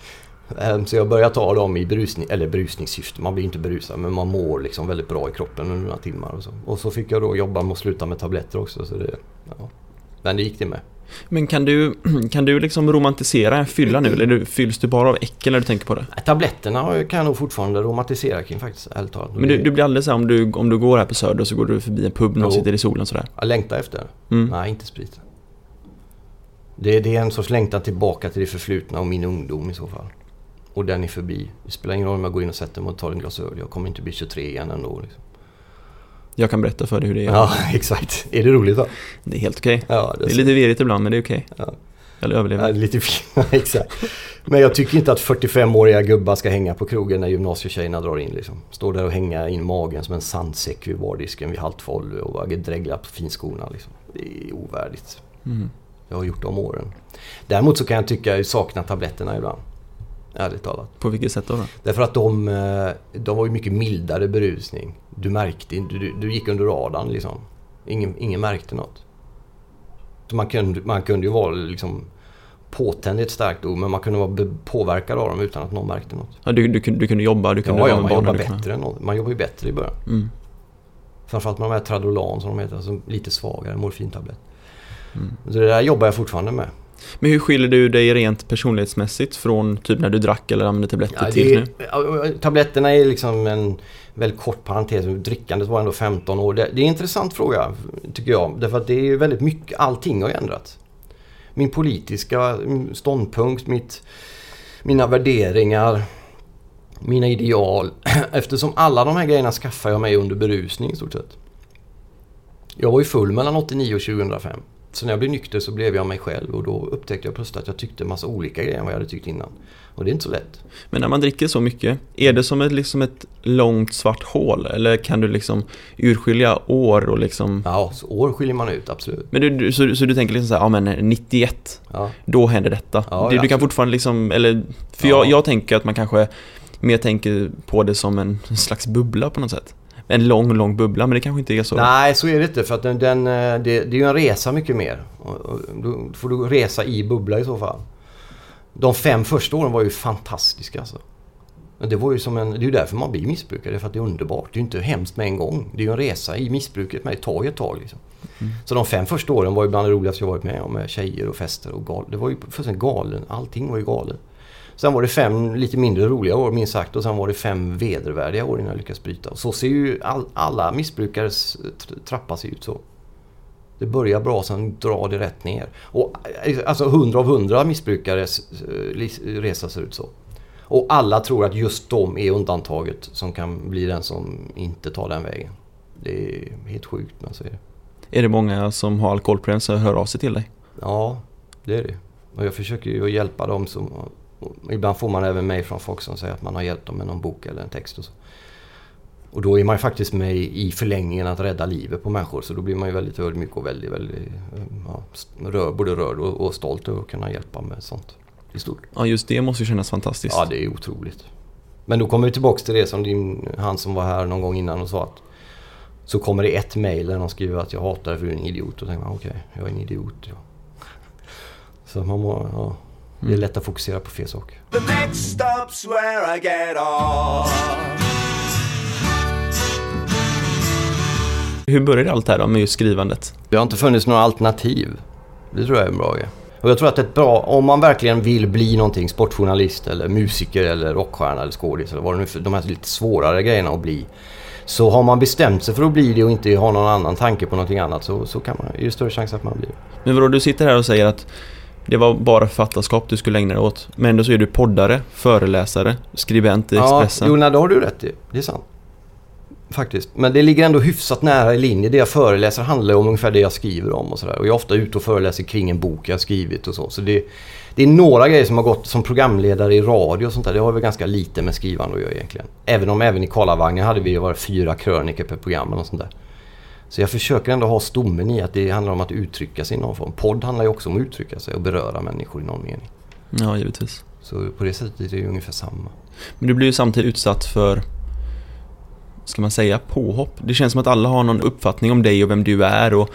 Eh, så jag började ta dem i brusning, eller brusningssyfte. Man blir inte berusad men man mår liksom väldigt bra i kroppen under några timmar. Och så, och så fick jag då jobba med att sluta med tabletter också. Så det, ja. Men det gick det med. Men kan du, <clears throat> kan du liksom romantisera en fylla nu? Eller du- fylls du bara av äckel när du tänker på det? Tabletterna kan jag nog fortfarande romantisera kring faktiskt, ärligt talat. Men du, du blir aldrig så om du, om du går här på Söder så går du förbi en pub, någon Jo. sitter i solen sådär. Jag längtar efter. Mm. Nej, inte sprit. Det, det är en sorts längtan tillbaka till det förflutna och min ungdom i så fall. Och den är förbi. Det spelar ingen roll om jag går in och sätter mig och tar en glas öl. Jag kommer inte bli 23 igen ändå. Liksom. Jag kan berätta för dig hur det är. Ja, <laughs> exakt. Är det roligt då? Det är helt okej. Ja, Det är lite virrigt ibland, men det är okej. Ja. Eller överlever. Ja, lite <laughs> exakt. Men jag tycker inte att 45-åriga gubbar ska hänga på krogen när gymnasietjejerna drar in. Liksom. Står där och hänga in magen som en sandsäck vid bardisken vid halv tolv och bara dregla på finskorna. Liksom. Det är ovärdigt. Mm. Jag har gjort de åren. Däremot så kan jag tycka att jag saknar tabletterna ibland. Ärligt talat. På vilket sätt då? då? Därför att de, eh, de var ju mycket mildare berusning. Du märkte inte, du, du gick under radarn liksom. Ingen, ingen märkte något. Så man kunde, man kunde ju vara liksom påtänd är ett starkt ord, men man kunde vara påverkad av dem utan att någon märkte något. Ja, du, du, kunde- du kunde jobba, du kunde Ja, ja man jobbar du bättre än. Man jobbar ju bättre i början. Mm. Framförallt med de här Tradolan som de heter, alltså lite svagare morfintablett. Mm. Så det där jobbar jag fortfarande med. Men hur skiljer du dig rent personlighetsmässigt från typ när du drack eller använde tabletter Ja, till nu? tabletterna är liksom en väldigt kort parentes. Drickandet var ändå 15 år. Det, är en intressant fråga tycker jag. Därför att det är väldigt mycket, allting har ändrats. Min politiska ståndpunkt, mitt, mina värderingar, mina ideal. <clears throat> Eftersom alla de här grejerna skaffade jag mig under berusning i stort sett. Jag var ju full mellan 89 och 2005. Så när jag blev nykter så blev jag mig själv och då upptäckte jag plötsligt att jag tyckte en massa olika grejer än vad jag hade tyckt innan. Och det är inte så lätt. Men när man dricker så mycket, är det som ett, liksom ett långt svart hål? Eller kan du liksom urskilja år och liksom... Ja, så år skiljer man ut, absolut. Men du, så, så du tänker liksom så här, ja men 91, Ja, då händer detta. Ja, du, du kan fortfarande liksom, eller... För Ja. jag, jag tänker att man kanske mer tänker på det som en slags bubbla på något sätt. En lång, lång bubbla, men det kanske inte är så. Nej, så är det inte. För att den, den, eh, det, det är ju en resa mycket mer. Då får du resa i bubbla i så fall. De fem första åren var ju fantastiska alltså. Det, var ju som en, det är ju därför man blir missbrukare, för att det är underbart. Det är ju inte hemskt med en gång. Det är ju en resa i missbruket, men det tar ju ett tag. Liksom. Så de fem första åren var ju bland det roligaste jag varit med om. Med tjejer och fester och gal. Det var ju fullständigt galen. Allting var ju galet. Sen var det fem lite mindre roliga år minst sagt och sen var det fem vedervärdiga år innan jag lyckades bryta. Och så ser ju all, alla missbrukares tr- trappa sig ut så. Det börjar bra, sen drar det rätt ner. Och eh, alltså 100 av 100 missbrukares eh, resa ser ut så. Och alla tror att just de är undantaget som kan bli den som inte tar den vägen. Det är helt sjukt men så är det. Är det många som har alkoholproblem som hör av sig till dig? Ja, det är det. Och jag försöker ju hjälpa dem som... Ibland får man även mejl från folk som säger att man har hjälpt dem med någon bok eller en text och så. Och då är man ju faktiskt med i förlängningen att rädda livet på människor. Så då blir man ju väldigt ödmjuk och väldigt, väldigt ja, rör, både rörd och, och stolt över att kunna hjälpa med sånt i stort. Ja, just det måste ju kännas fantastiskt. Ja, det är otroligt. Men då kommer vi tillbaks till det som din, han som var här någon gång innan och sa att så kommer det ett mail där de skriver att jag hatar dig för du är en idiot. Och tänker man okej, okay, jag är en idiot. Ja. Så man må, ja, det är lätt att fokusera på fel saker. The next stop's where I get off. Hur började allt det här då med just skrivandet? Det har inte funnits några alternativ. Det tror jag är en bra grej. Och jag tror att ett bra, om man verkligen vill bli någonting, sportjournalist eller musiker eller rockstjärna eller skådis eller vad det nu är för, de här lite svårare grejerna att bli. Så har man bestämt sig för att bli det och inte har någon annan tanke på någonting annat så, så kan man, är det större chans att man blir det. Men vadå, du sitter här och säger att det var bara författarskap du skulle ägna dig åt. Men ändå så är du poddare, föreläsare, skribent i Expressen. jo, nej, det har du rätt i. Det är sant. Faktiskt. Men det ligger ändå hyfsat nära i linje. Det jag föreläser handlar om ungefär det jag skriver om och sådär. Och jag är ofta ute och föreläser kring en bok jag har skrivit och så. Så det, det är några grejer som har gått som programledare i radio och sånt där. Det har väl ganska lite med skrivande att göra egentligen. Även om även i Karlavagnen hade vi ju varit fyra krönikor per program och sånt där. Så jag försöker ändå ha stommen i att det handlar om att uttrycka sig i någon form. Podd handlar ju också om att uttrycka sig och beröra människor i någon mening. Ja, givetvis. Så på det sättet är det ju ungefär samma. Men du blir ju samtidigt utsatt för, ska man säga, påhopp. Det känns som att alla har någon uppfattning om dig och vem du är och...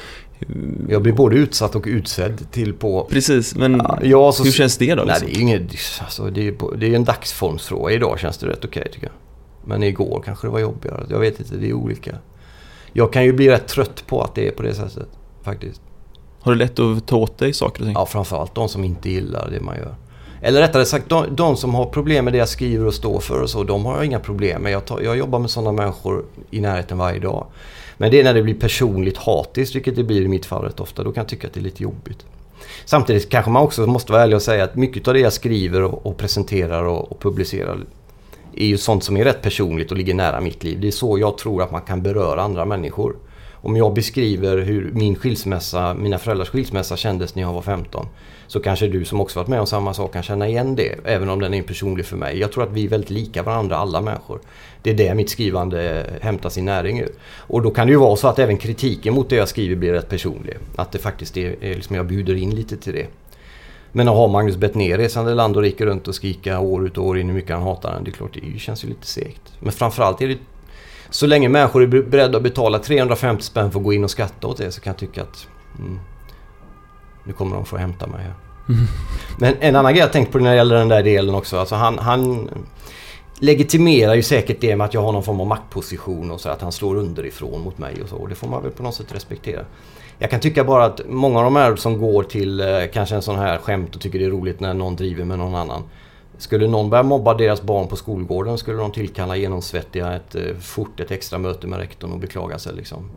Jag blir både utsatt och utsedd till på... Precis, men Ja, så- hur känns det då? Nej, Liksom? det är inget... Alltså, det är, på- det är en dagsformsfråga. Idag känns det rätt okej tycker jag. Men igår kanske det var jobbigare. Jag vet inte, det är olika. Jag kan ju bli rätt trött på att det är på det sättet. Faktiskt. Har du lätt att ta åt dig saker och ting? Ja, framförallt de som inte gillar det man gör. Eller rättare sagt, de, de som har problem med det jag skriver och står för och så, de har jag inga problem med. Jag, tar, jag jobbar med sådana människor i närheten varje dag. Men det är när det blir personligt hatiskt, vilket det blir i mitt fall rätt ofta. Då kan jag tycka att det är lite jobbigt. Samtidigt kanske man också måste vara ärlig och säga att mycket av det jag skriver och, och presenterar och, och publicerar är ju sånt som är rätt personligt och ligger nära mitt liv. Det är så jag tror att man kan beröra andra människor. Om jag beskriver hur min skilsmässa, mina föräldrars skilsmässa kändes när jag var 15 så kanske du som också varit med om samma sak kan känna igen det, även om den är personlig för mig. Jag tror att vi är väldigt lika varandra, alla människor. Det är det mitt skrivande hämtar sin näring ur. Och då kan det ju vara så att även kritiken mot det jag skriver blir rätt personlig. Att det faktiskt är, är liksom, jag bjuder in lite till det. Men att ha Magnus Bettner resande land och rike runt och skrika år ut och år in hur mycket han hatar den, det är klart det känns ju lite segt. Men framförallt är det så länge människor är beredda att betala 350 spänn för att gå in och skatta åt det så kan jag tycka att mm, nu kommer de få hämta mig här. Men en annan grej jag tänkt på när det gäller den där delen också. Alltså han, han legitimerar ju säkert det med att jag har någon form av maktposition och så att han slår underifrån mot mig och så. Och det får man väl på något sätt respektera. Jag kan tycka bara att många av de här som går till eh, kanske en sån här skämt och tycker det är roligt när någon driver med någon annan. Skulle någon börja mobba deras barn på skolgården skulle de tillkalla genomsvettiga ett eh, fort ett extra möte med rektorn och beklaga sig liksom.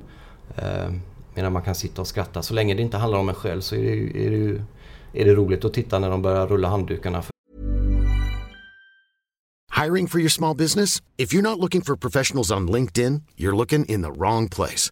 Eh, medan man kan sitta och skratta. Så länge det inte handlar om en själv så är det, är det, är det roligt att titta när de börjar rulla handdukarna. Hiring for your small business? If you're not looking for professionals on LinkedIn, you're looking in the wrong place.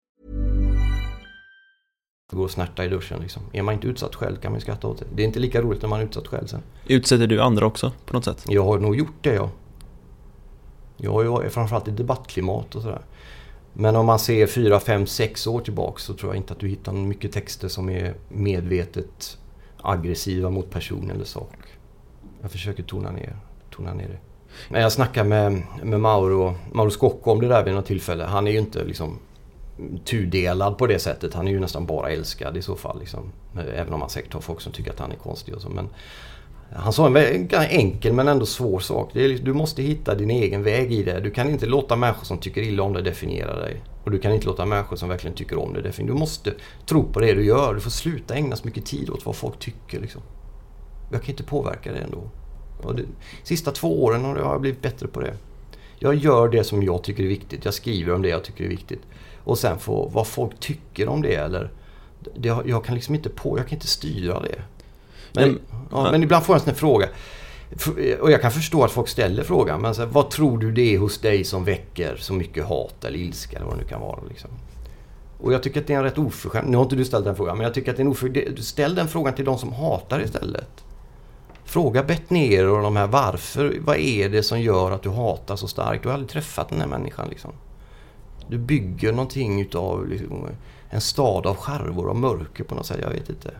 Går och snärtar i duschen liksom. Är man inte utsatt själv kan man ju skratta åt det. Det är inte lika roligt när man är utsatt själv sen. Utsätter du andra också på något sätt? Jag har nog gjort det ja. Jag är framförallt i debattklimat och sådär. Men om man ser 4, 5, 6 år tillbaks så tror jag inte att du hittar mycket texter som är medvetet aggressiva mot person eller sak. Jag försöker tona ner, tona ner det. När jag snackade med, med Mauro, Mauro Scocco om det där vid något tillfälle. Han är ju inte liksom tudelad på det sättet. Han är ju nästan bara älskad i så fall. Liksom. Även om man säkert har folk som tycker att han är konstig och så. Men han sa en enkel men ändå svår sak. Är, liksom, du måste hitta din egen väg i det. Du kan inte låta människor som tycker illa om dig definiera dig. Och du kan inte låta människor som verkligen tycker om dig definiera dig. Du måste tro på det du gör. Du får sluta ägna så mycket tid åt vad folk tycker. Liksom. Jag kan inte påverka det ändå. Och det, sista två åren har jag blivit bättre på det. Jag gör det som jag tycker är viktigt. Jag skriver om det jag tycker är viktigt. Och sen får vad folk tycker om det eller... Det, jag kan liksom inte på, jag kan inte styra det. Men, men, ja, men ibland får jag en sån här fråga. Och jag kan förstå att folk ställer frågan. Men så vad tror du det är hos dig som väcker så mycket hat eller ilska eller vad det nu kan vara. Liksom. Och jag tycker att det är en rätt oförskämd... Nu har inte du ställt den frågan, men jag tycker att det är en oförskämd... Ställ den frågan till de som hatar istället. Fråga Bettner och de här varför. Vad är det som gör att du hatar så starkt? Du har aldrig träffat den här människan liksom. Du bygger någonting utav liksom, en stad av skärvor och mörker på något sätt. Jag vet inte.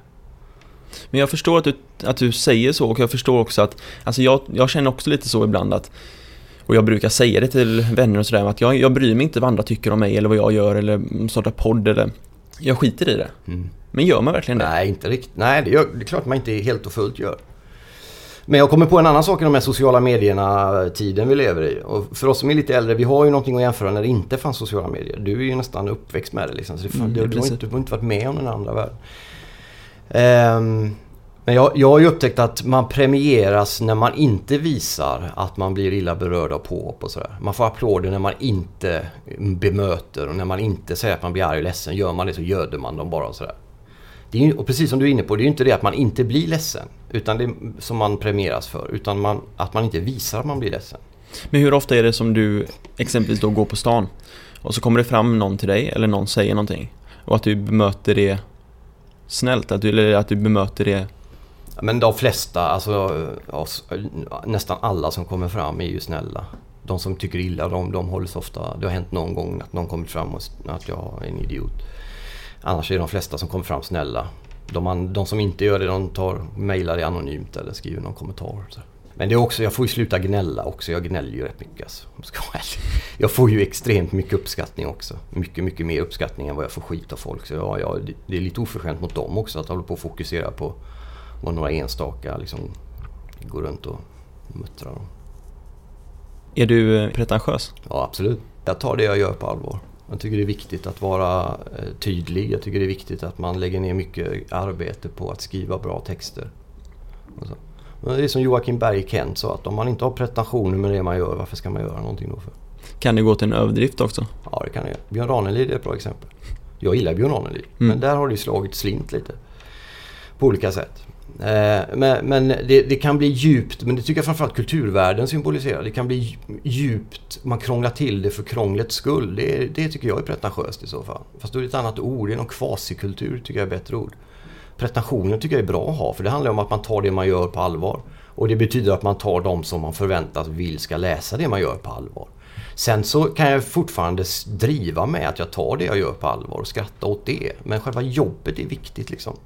Men jag förstår att du, att du säger så och jag förstår också att, alltså jag, jag känner också lite så ibland att och jag brukar säga det till vänner och sådär att jag, jag bryr mig inte vad andra tycker om mig eller vad jag gör eller startar podd eller Jag skiter i det. Mm. Men gör man verkligen det? Nej, inte riktigt. Nej, det, gör, det är klart man inte helt och fullt gör. Men jag kommer på en annan sak i de här sociala medierna, tiden vi lever i. Och för oss som är lite äldre, vi har ju någonting att jämföra när det inte fanns sociala medier. Du är ju nästan uppväxt med det liksom. Så det, mm, du, du, har inte, du har inte varit med om den andra världen. Um, men jag, jag har ju upptäckt att man premieras när man inte visar att man blir illa berörd av påhopp och sådär. Man får applåder när man inte bemöter och när man inte säger att man blir arg och ledsen. Gör man det så göder man dem bara och sådär. Det är och precis som du är inne på, det är ju inte det att man inte blir ledsen. Utan det som man premieras för. Utan man, att man inte visar att man blir ledsen. Men hur ofta är det som du exempelvis då går på stan och så kommer det fram någon till dig eller någon säger någonting och att du bemöter det snällt? Att du, eller att du bemöter det men de flesta, alltså nästan alla som kommer fram är ju snälla. De som tycker illa, de, de hålls ofta... Det har hänt någon gång att någon kommit fram och att jag är en idiot. Annars är de flesta som kommer fram snälla. De, de som inte gör det, de tar, mejlar det anonymt eller skriver någon kommentar. Så. Men det är också, jag får ju sluta gnälla också. Jag gnäller ju rätt mycket alltså, Jag får ju extremt mycket uppskattning också. Mycket, mycket mer uppskattning än vad jag får skit av folk. Så ja, ja, det är lite oförskämt mot dem också att hålla på och fokusera på vad några enstaka liksom går runt och muttrar om. Är du pretentiös? Ja, absolut. Jag tar det jag gör på allvar. Jag tycker det är viktigt att vara eh, tydlig. Jag tycker det är viktigt att man lägger ner mycket arbete på att skriva bra texter. Det är som Joakim Berg Kent sa att om man inte har pretensioner med det man gör, varför ska man göra någonting då för? Kan det gå till en överdrift också? Ja, det kan det Björn Ranelid är ett bra exempel. Jag gillar Björn Ranelid, mm. men där har det slagit slint lite. På olika sätt. Eh, men, men det, det, kan bli djupt, men det tycker jag framförallt kulturvärlden symboliserar. Det kan bli djupt, man krånglar till det för krånglets skull. Det, det tycker jag är pretentiöst i så fall. Fast då är det ett annat ord, det är någon kvasikultur tycker jag är ett bättre ord. Pretensioner tycker jag är bra att ha, för det handlar om att man tar det man gör på allvar. Och det betyder att man tar de som man förväntas vill ska läsa det man gör på allvar. Sen så kan jag fortfarande driva med att jag tar det jag gör på allvar och skratta åt det. Men själva jobbet är viktigt liksom.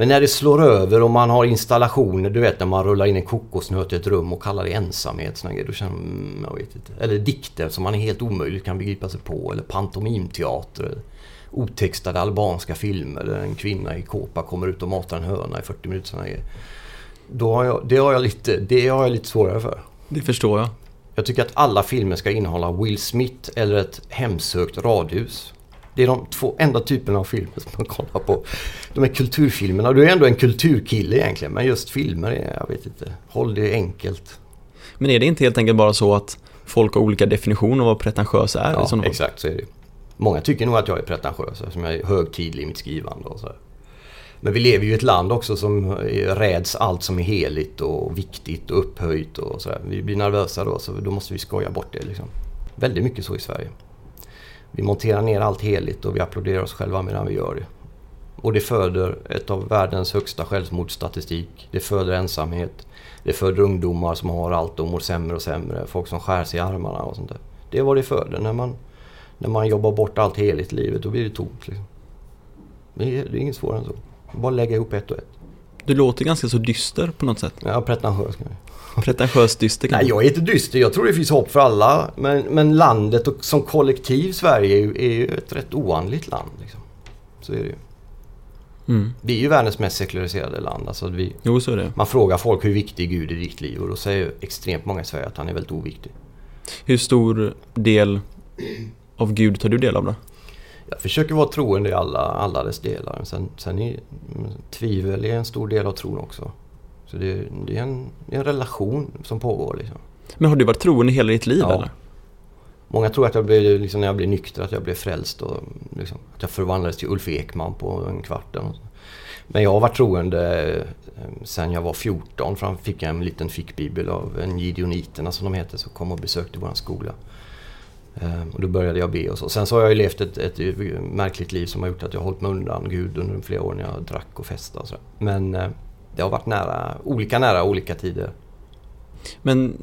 Men när det slår över och man har installationer, du vet när man rullar in en kokosnöt i ett rum och kallar det ensamhet. Såna då känner man, mm, jag vet inte. Eller dikter som man helt omöjligt kan begripa sig på. Eller pantomimteater. Otextade albanska filmer där en kvinna i kåpa kommer ut och matar en höna i 40 minuter. Såna Då har jag, det, har jag lite, det har jag lite svårare för. Det förstår jag. Jag tycker att alla filmer ska innehålla Will Smith eller ett hemsökt radhus. Det är de två enda typerna av filmer som man kollar på. De här kulturfilmerna. Du är ändå en kulturkille egentligen. Men just filmer, är, jag vet inte. Håll det enkelt. Men är det inte helt enkelt bara så att folk har olika definitioner av vad pretentiös är? Ja, exakt så är det. Många tycker nog att jag är pretentiös eftersom jag är högtidlig i mitt skrivande och så. Men vi lever ju i ett land också som räds allt som är heligt och viktigt och upphöjt och sådär. Vi blir nervösa då så då måste vi skoja bort det liksom. Väldigt mycket så i Sverige. Vi monterar ner allt heligt och vi applåderar oss själva medan vi gör det. Och det föder ett av världens högsta självmordsstatistik. Det föder ensamhet. Det föder ungdomar som har allt och mår sämre och sämre. Folk som skär sig i armarna och sånt där. Det är vad det föder. När man, när man jobbar bort allt heligt i livet då blir det tomt. Liksom. Det, är, det är inget svårare än så. Bara lägga ihop ett och ett. Du låter ganska så dyster på något sätt. Ja, pretentiös kan jag. Pretentiöst dyster Nej, kanske. jag är inte dyster. Jag tror det finns hopp för alla. Men, men landet och som kollektiv Sverige är ju, är ett rätt oandligt land. Liksom. Så är det ju. Mm. Vi är ju världens mest sekulariserade land. Alltså vi, Jo, så är det. man frågar folk hur viktig är Gud i ditt liv och då säger extremt många i Sverige att han är väldigt oviktig. Hur stor del av Gud tar du del av då? Jag försöker vara troende i alla, alla dess delar. Sen, sen är tvivel är en stor del av tron också. Så det, det, är, en, det är en relation som pågår. Liksom. Men har du varit troende hela ditt liv Ja. eller? Många tror att jag blev, liksom, när jag blev nykter att jag blev frälst och liksom, att jag förvandlades till Ulf Ekman på en kvart. Men jag har varit troende eh, sen jag var 14. Fram fick jag en liten fickbibel av en Gideoniterna som de heter som kom och besökte vår skola. Eh, Och då började jag be och så. Sen så har jag ju levt ett, ett märkligt liv som har gjort att jag har hållit mig undan Gud under flera år när jag drack och festade och sådär. Men eh, det har varit nära, olika nära olika tider. Men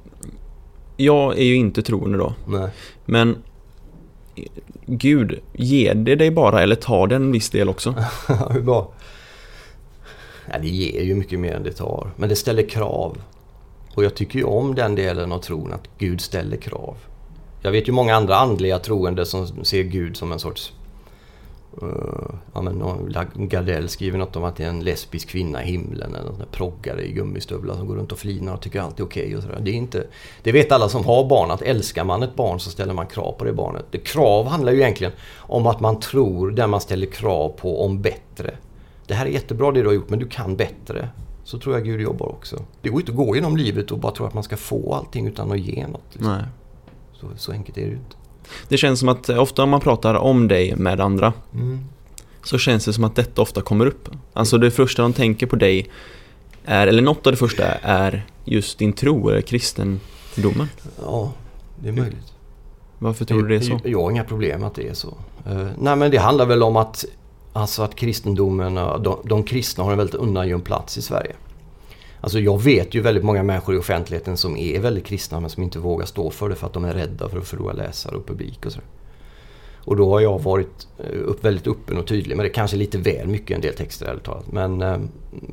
jag är ju inte troende då. Nej. Men Gud, ger det dig bara eller tar det en viss del också? <laughs> Hur bra? Ja, det ger ju mycket mer än det tar. Men det ställer krav. Och jag tycker ju om den delen av tron, att Gud ställer krav. Jag vet ju många andra andliga troende som ser Gud som en sorts... Uh, ja, men Gardell skriver något om att det är en lesbisk kvinna i himlen eller någon proggare i gummistövlar som går runt och flinar och tycker allt är okej och sådär. Det är inte... Det vet alla som har barn att älskar man ett barn så ställer man krav på det barnet. Det krav handlar ju egentligen om att man tror det man ställer krav på om bättre. Det här är jättebra det du har gjort men du kan bättre. Så tror jag Gud jobbar också. Det går inte att gå genom livet och bara tro att man ska få allting utan att ge något. Liksom. Nej. Så, så enkelt är det ju inte. Det känns som att eh, ofta om man pratar om dig med andra Mm. så känns det som att detta ofta kommer upp. Alltså det första de tänker på dig är, eller något av det första är just din tro eller kristendomen. Ja, det är möjligt. Varför tror du det är så? Jag har inga problem att det är så. Eh, nej men det handlar väl om att, alltså att kristendomen, eh, de, de kristna har en väldigt undangömd plats i Sverige. Alltså jag vet ju väldigt många människor i offentligheten som är väldigt kristna men som inte vågar stå för det för att de är rädda för att förlora läsare och publik och sådär. Och då har jag varit eh, upp, väldigt öppen och tydlig. Men det kanske lite väl mycket en del texter ärligt talat. Men eh,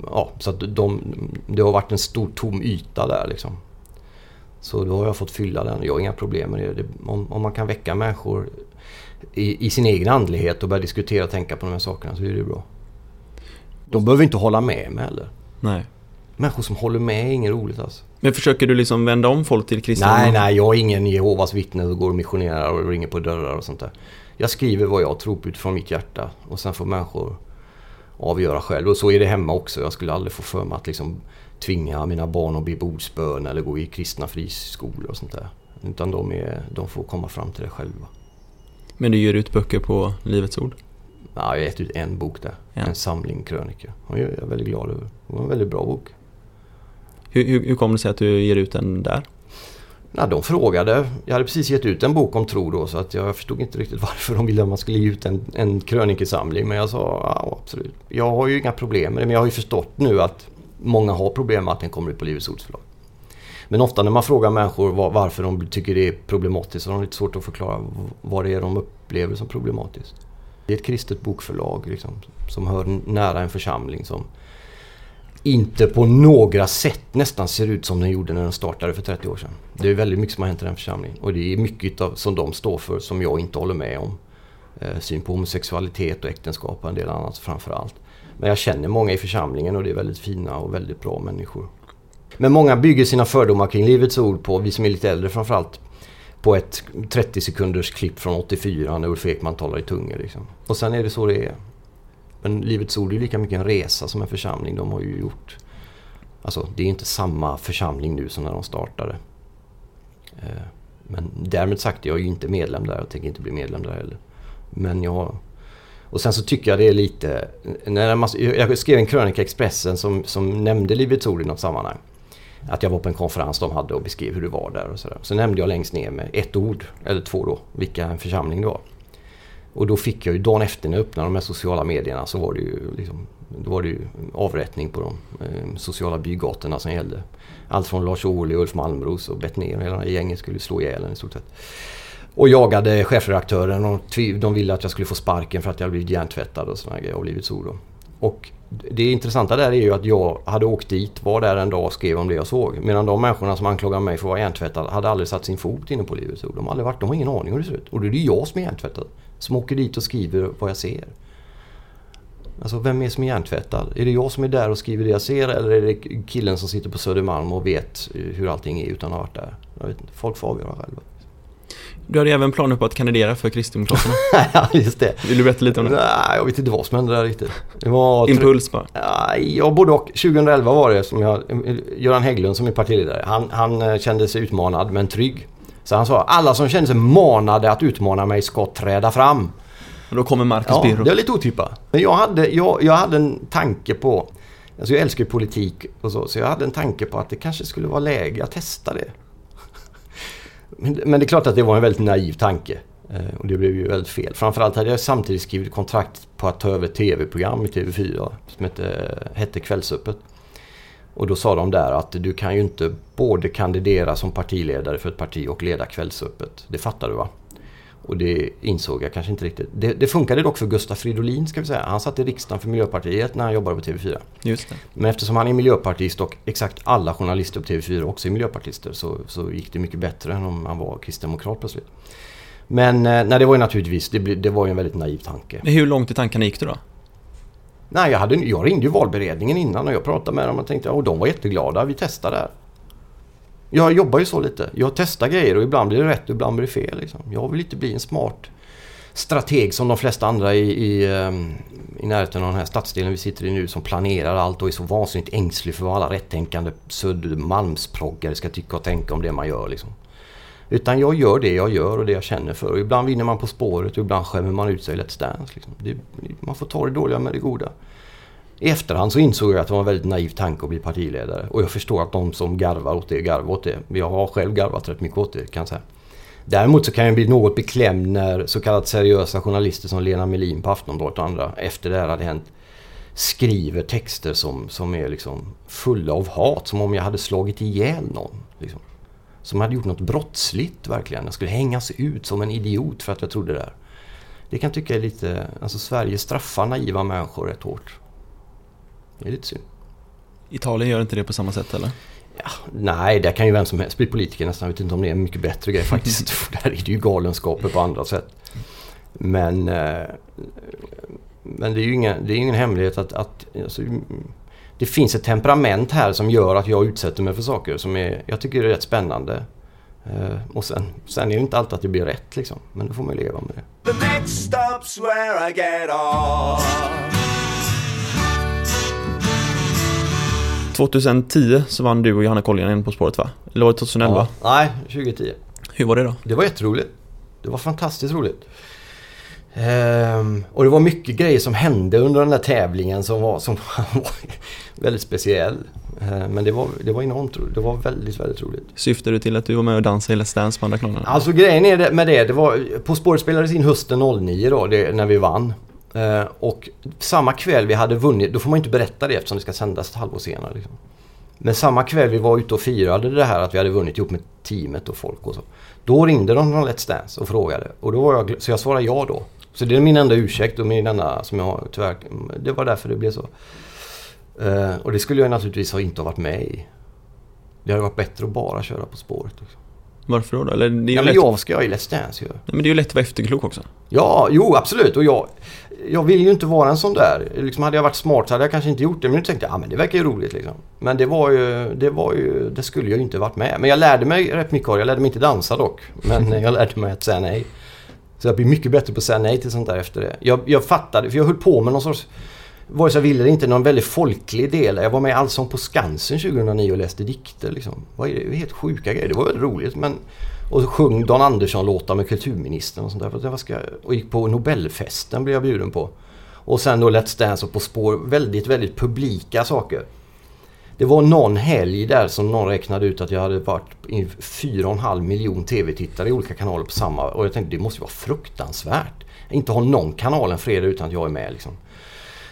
ja, så att de, det har varit en stor tom yta där liksom. Så då har jag fått fylla den. Jag har inga problem med det. det om, om man kan väcka människor i, i sin egen andlighet och börja diskutera och tänka på de här sakerna så är det bra. De behöver inte hålla med mig heller. Nej. Människor som håller med är inget roligt alltså. Men försöker du liksom vända om folk till kristendomen? Nej, nej, jag är ingen Jehovas vittne och går och missionerar och ringer på dörrar och sånt där. Jag skriver vad jag tror på utifrån mitt hjärta och sen får människor avgöra själv. Och så är det hemma också. Jag skulle aldrig få för mig att liksom tvinga mina barn att be bordsbön eller gå i kristna friskolor och sånt där. Utan de, är, de får komma fram till det själva. Men du ger ut böcker på Livets Ord? Ja, jag har gett ut en bok där. Ja. En samling krönikor. Och jag är väldigt glad över. Det var en väldigt bra bok. Hur, hur, hur kommer det sig att du ger ut den där? Ja, de frågade. Jag hade precis gett ut en bok om tro då så att jag förstod inte riktigt <laughs> varför de ville att man skulle ge ut en, en krönikesamling. Men jag sa ja, absolut. Jag har ju inga problem med det men jag har ju förstått nu att många har problem med att den kommer ut på Livets Ords förlag. Men ofta när man frågar människor var, varför de tycker det är problematiskt så har de lite svårt att förklara vad det är de upplever som problematiskt. Det är ett kristet bokförlag liksom, som hör nära en församling som inte på några sätt nästan ser ut som den gjorde när den startade för 30 år sedan. Det är väldigt mycket som har hänt i den församlingen och det är mycket av, som de står för som jag inte håller med om. Eh, syn på homosexualitet och äktenskap och en del annat framför allt. Men jag känner många i församlingen och det är väldigt fina och väldigt bra människor. Men många bygger sina fördomar kring Livets Ord på, vi som är lite äldre framförallt, på ett 30 sekunders klipp från 84 när Ulf Ekman talar i tungor. Liksom. Och sen är det så det är. Men Livets Ord är ju lika mycket en resa som en församling. De har ju gjort... Alltså det är inte samma församling nu som när de startade. Eh, men därmed sagt, jag är ju inte medlem där och tänker inte bli medlem där heller. Men jag... Och sen så tycker jag det är lite... När man, jag skrev en krönika i Expressen som, som nämnde Livets Ord i något sammanhang. Att jag var på en konferens de hade och beskrev hur det var där och sådär. Så nämnde jag längst ner med ett ord, eller två då, vilka en församling det var. Och då fick jag ju dagen efter när jag öppnade de här sociala medierna så var det ju, liksom, då var det ju avrättning på de eh, sociala bygatorna som gällde. Allt från Lars Ohly, Ulf Malmros och Bettner och hela det här gänget skulle slå ihjäl en i stort sett. Och jagade chefredaktören och de ville att jag skulle få sparken för att jag hade blivit hjärntvättad och sådana grejer av Livets Ord. då. Och det intressanta där är ju att jag hade åkt dit, var där en dag och skrev om det jag såg. Medan de människorna som anklagade mig för att vara hjärntvättad hade aldrig satt sin fot inne på Livets Ord. De har aldrig varit, de har ingen aning hur det ser ut. Och då är ju jag som är hjärntvättad. Som åker dit och skriver vad jag ser. Alltså vem är som är hjärntvättad? Är det jag som är där och skriver det jag ser eller är det killen som sitter på Södermalm och vet hur allting är utan att ha varit där? Jag vet inte. Folk får avgöra själva. Du hade även planer på att kandidera för Kristdemokraterna. <laughs> ja, just det. Vill du berätta lite om det? Nej, jag vet inte vad som hände där riktigt. Det var Impuls bara. Ja, ja, både och. 2011 var det som jag... Göran Hägglund som är partiledare. Han, han eh, kände sig utmanad men trygg. Så han sa alla som kände sig manade att utmana mig ska träda fram. Och då kommer Marcus Ja, Birro. det är lite otippat. Men jag hade, jag, jag hade en tanke på... Alltså jag älskar ju politik och så, så jag hade en tanke på att det kanske skulle vara läge att testa det. <laughs> Men, men det är klart att det var en väldigt naiv tanke. Eh, och det blev ju väldigt fel. Framförallt hade jag samtidigt skrivit kontrakt på att ta över ett tv-program i TV4 som hette, hette Kvällsöppet. Och då sa de där att du kan ju inte både kandidera som partiledare för ett parti och leda Kvällsöppet. Det fattar du va? Och det insåg jag kanske inte riktigt. Det, det funkade dock för Gustaf Fridolin ska vi säga. Han satt i riksdagen för Miljöpartiet när han jobbade på TV4. Just det. Men eftersom han är miljöpartist och exakt alla journalister på TV4 också är miljöpartister så, så gick det mycket bättre än om han var kristdemokrat plötsligt. Men eh, nej, det var ju naturligtvis, det, det var ju en väldigt naiv tanke. Men hur långt i tankarna gick du då? Nej, jag, hade, jag ringde ju valberedningen innan och jag pratade med dem och tänkte och de var jätteglada, vi testar det här. Jag jobbar ju så lite. Jag testar grejer och ibland blir det rätt och ibland blir det fel. Liksom. Jag vill inte bli en smart strateg som de flesta andra i, i, ehm, i närheten av den här stadsdelen vi sitter i nu som planerar allt och är så vansinnigt ängslig för vad alla rättänkande Södermalmsproggare ska tycka och tänka om det man gör. Liksom. Utan jag gör det jag gör och det jag känner för. Och ibland vinner man på spåret och ibland skämmer man ut sig i Let's Dance. Liksom. Det, man får ta det dåliga med det goda. I efterhand så insåg jag att det var en väldigt naiv tanke att bli partiledare. Och jag förstår att de som garvar åt det garvar åt det. Jag har själv garvat rätt mycket åt det kan jag säga. Däremot så kan jag bli något beklämd när så kallat seriösa journalister som Lena Melin på Aftonbladet och andra efter det här hade hänt skriver texter som, som är liksom fulla av hat. Som om jag hade slagit ihjäl någon. Liksom. Som hade gjort något brottsligt verkligen. Jag skulle hängas ut som en idiot för att jag trodde det här. Det kan jag tycka är lite... Alltså Sverige straffar naiva människor rätt hårt. Det är lite synd. Italien gör inte det på samma sätt eller? Ja, nej, där kan ju vem som helst bli politiker nästan. Jag vet inte om det är en mycket bättre grej faktiskt. <laughs> Där är det ju galenskaper på andra sätt. Men, eh, men det är ju inga, det är ingen hemlighet att, att alltså, det finns ett temperament här som gör att jag utsätter mig för saker som är, jag tycker är rätt spännande. Eh, och sen, sen är det inte alltid att det blir rätt liksom. Men då får man ju leva med det. The next stop's where I get off. 2010 så vann du och Johanna Koljonen På spåret va? Eller var det 2011? Ja, nej, 2010. Hur var det då? Det var jätteroligt. Det var fantastiskt roligt. Ehm, och det var mycket grejer som hände under den där tävlingen som var, som <laughs> var väldigt speciell. Ehm, men det var, det var enormt roligt. Det var väldigt, väldigt roligt. Syftar du till att du var med och dansade i Let's Dance på andra kanalerna? Alltså grejen är det, med det, det var, På spåret spelades in hösten 09 då, det, när vi vann. Ehm, och samma kväll vi hade vunnit, då får man inte berätta det eftersom det ska sändas ett halvår senare. Liksom. Men samma kväll vi var ute och firade det här att vi hade vunnit ihop med teamet och folk och så. Då ringde de från Let's Dance och frågade. Och då var jag, så jag svarade ja då. Så det är min enda ursäkt och min enda som jag har tyvärr. Det var därför det blev så. Eh, och det skulle jag naturligtvis ha inte ha varit med i. Det hade varit bättre att bara köra På spåret. Också. Varför då? Eller det är ju Ja, lätt... men jag ska jag i Let's Dance ju. Nej, men det är ju lätt att vara efterklok också. Ja, jo absolut. Och jag, jag vill ju inte vara en sån där. Liksom, hade jag varit smart så hade jag kanske inte gjort det. Men nu tänkte jag, ja men det verkar ju roligt liksom. Men det var ju, det var ju, det skulle jag ju inte varit med. Men jag lärde mig rätt mycket av. Jag lärde mig inte dansa dock. Men <laughs> jag lärde mig att säga nej. Så jag blir mycket bättre på att säga nej till sånt där efter det. Jag, jag fattade, för jag höll på med någon sorts, vare sig jag ville eller inte, någon väldigt folklig del. Jag var med i Allsång på Skansen 2009 och läste dikter liksom. Vad är det? helt sjuka grejer. Det var väldigt roligt men... Och så sjöng Dan Andersson-låtar med kulturministern och sånt där. För att jag ska, och gick på Nobelfesten blev jag bjuden på. Och sen då Let's Dance och På spår. Väldigt, väldigt publika saker. Det var någon helg där som någon räknade ut att jag hade varit i 4,5 miljon tv-tittare i olika kanaler på samma. Och jag tänkte det måste vara fruktansvärt. Inte ha någon kanal en fredag utan att jag är med liksom.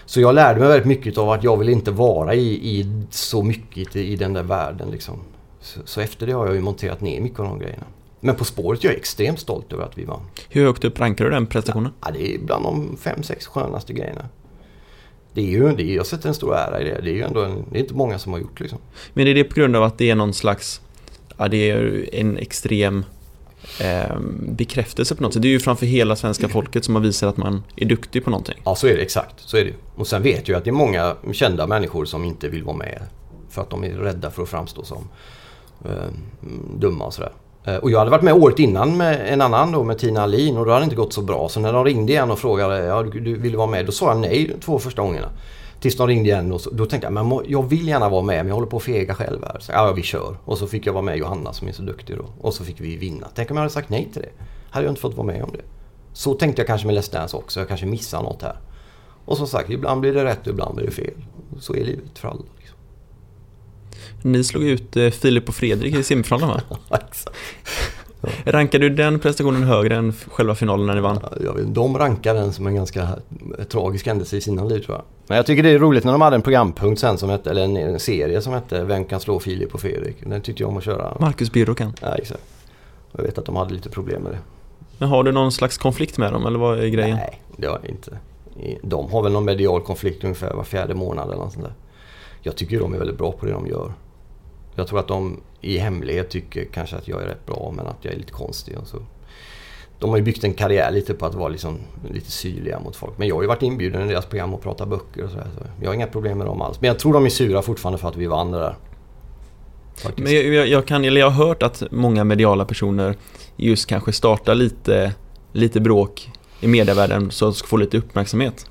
Så jag lärde mig väldigt mycket av att jag vill inte vara i, i så mycket i, i den där världen liksom. Så, så efter det har jag ju monterat ner mycket av de grejerna. Men På spåret jag är extremt stolt över att vi vann. Hur högt upp rankar du den prestationen? Ja, det är bland de fem, sex skönaste grejerna. Det är ju, det är, jag sätter en stor ära i det. Det är ju ändå en, det är inte många som har gjort liksom. Men är det på grund av att det är någon slags, ja det är en extrem eh, bekräftelse på något sätt. Det är ju framför hela svenska folket som har visat att man är duktig på någonting. Ja, så är det exakt. Så är det. Och sen vet jag att det är många kända människor som inte vill vara med. För att de är rädda för att framstå som eh, dumma och sådär. Eh, och jag hade varit med året innan med en annan då, med Tina Alin och då hade det inte gått så bra. Så när de ringde igen och frågade, ja du, du vill vara med? Då sa jag nej två första gångerna. Tills de ringde igen och så, då tänkte jag, men jag vill gärna vara med men jag håller på att fega själv här. Så, ja, vi kör. Och så fick jag vara med Johanna som är så duktig då. Och så fick vi vinna. Tänk om jag hade sagt nej till det. Hade jag inte fått vara med om det. Så tänkte jag kanske med Let's Dance också. Jag kanske missar något här. Och som sagt, ibland blir det rätt och ibland blir det fel. Så är livet för alla. Ni slog ut eh, Filip och Fredrik i semifinalen va? <laughs> Ja. Rankar du den prestationen högre än själva finalen när ni vann? Ja, Jag vet, de rankar den som en ganska tragisk händelse i sina liv tror jag. Men jag tycker det är roligt när de hade en programpunkt sen som hette, eller en, en serie som hette Vem kan slå Filip och Fredrik? Den tyckte jag om att köra. Marcus Birro kan. Ja, exakt. Jag vet att de hade lite problem med det. Men har du någon slags konflikt med dem eller vad är grejen? Nej, det har jag inte. De har väl någon medial konflikt ungefär var fjärde månad eller något sånt där. Jag tycker de är väldigt bra på det de gör. Jag tror att de i hemlighet tycker kanske att jag är rätt bra men att jag är lite konstig. Och så. De har ju byggt en karriär lite på att vara liksom lite syrliga mot folk. Men jag har ju varit inbjuden i deras program och prata böcker och sådär. Så jag har inga problem med dem alls. Men jag tror de är sura fortfarande för att vi vann det där. Faktiskt. Men jag, jag, jag, kan, eller jag har hört att många mediala personer just kanske startar lite, lite bråk i medievärlden så att de ska få lite uppmärksamhet.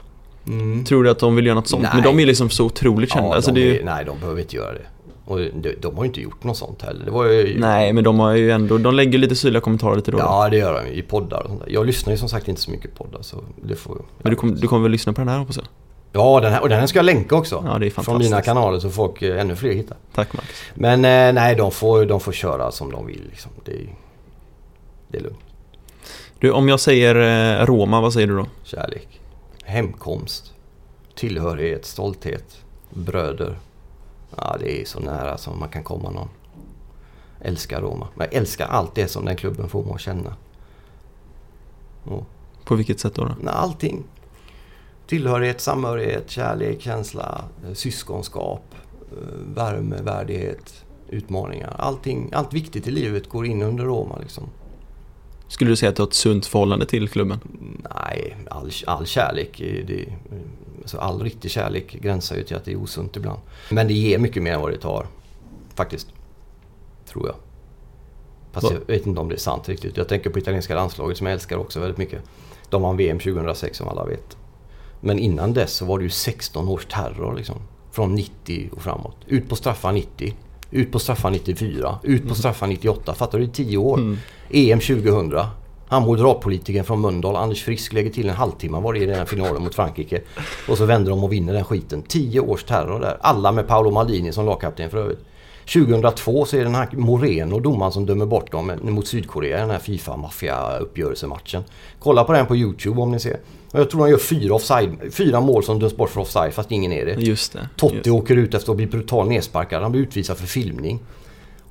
Mm. Tror du att de vill göra något sånt? Nej. Men de är liksom så otroligt kända. Ja, alltså, är ju, nej, de behöver inte göra det. Och de, de har ju inte gjort något sånt heller. Det var ju, nej, men de har ju ändå, de lägger lite syrliga kommentarer lite då. Ja, det gör de i poddar och sånt där. Jag lyssnar ju som sagt inte så mycket poddar så det får... Men du, kom, du kommer väl lyssna på den här hoppas jag? Ja, den här, och den här ska jag länka också. Ja, det är från fantastiskt. mina kanaler så folk, eh, ännu fler hittar. Tack Marcus. Men eh, nej, de får, de får köra som de vill liksom. Det, är- det är lugnt. Du, om jag säger eh, Roma, vad säger du då? Kärlek. Hemkomst. Tillhörighet, stolthet. Bröder. Ja, det är så nära som man kan komma någon. Älskar Roma. Men jag älskar allt det som den klubben får mig att känna. Och, På vilket sätt då? då? allting. Tillhörighet, samhörighet, kärlek, känsla, eh, syskonskap, eh, värme, värdighet, utmaningar. Allting, allt viktigt i livet går in under Roma liksom. Skulle du säga att du har ett sunt förhållande till klubben? Nej, all, all kärlek, är- det, alltså all riktig kärlek gränsar ju till att det är osunt ibland. Men det ger mycket mer än vad det tar. Faktiskt. Tror jag. Fast Va? jag vet inte om det är sant riktigt. Jag tänker på italienska landslaget som jag älskar också väldigt mycket. De vann VM 2006 som alla vet. Men innan dess så var det ju 16 års terror liksom. Från 90 och framåt. Ut på straffar 90. Ut på straffar 94. Ut på straffar 98. Fattar du? 10 år. EM 2000. Han moderatpolitikern från Mölndal, Anders Frisk, lägger till en halvtimme var det i den här finalen mot Frankrike. Och så vänder de och vinner den skiten. 10 års terror där. Alla med Paolo Maldini som lagkapten för övrigt. 2002 så är det den här Moreno, domaren som dömer bort dem mot Sydkorea i den här Fifa-maffia-uppgörelsematchen. Kolla på den på Youtube om ni ser. Jag tror de gör fyra, offside, fyra mål som döms bort för offside fast ingen är det. Just det. Totti Just. åker ut efter att bli brutalt nedsparkad. Han blir utvisad för filmning.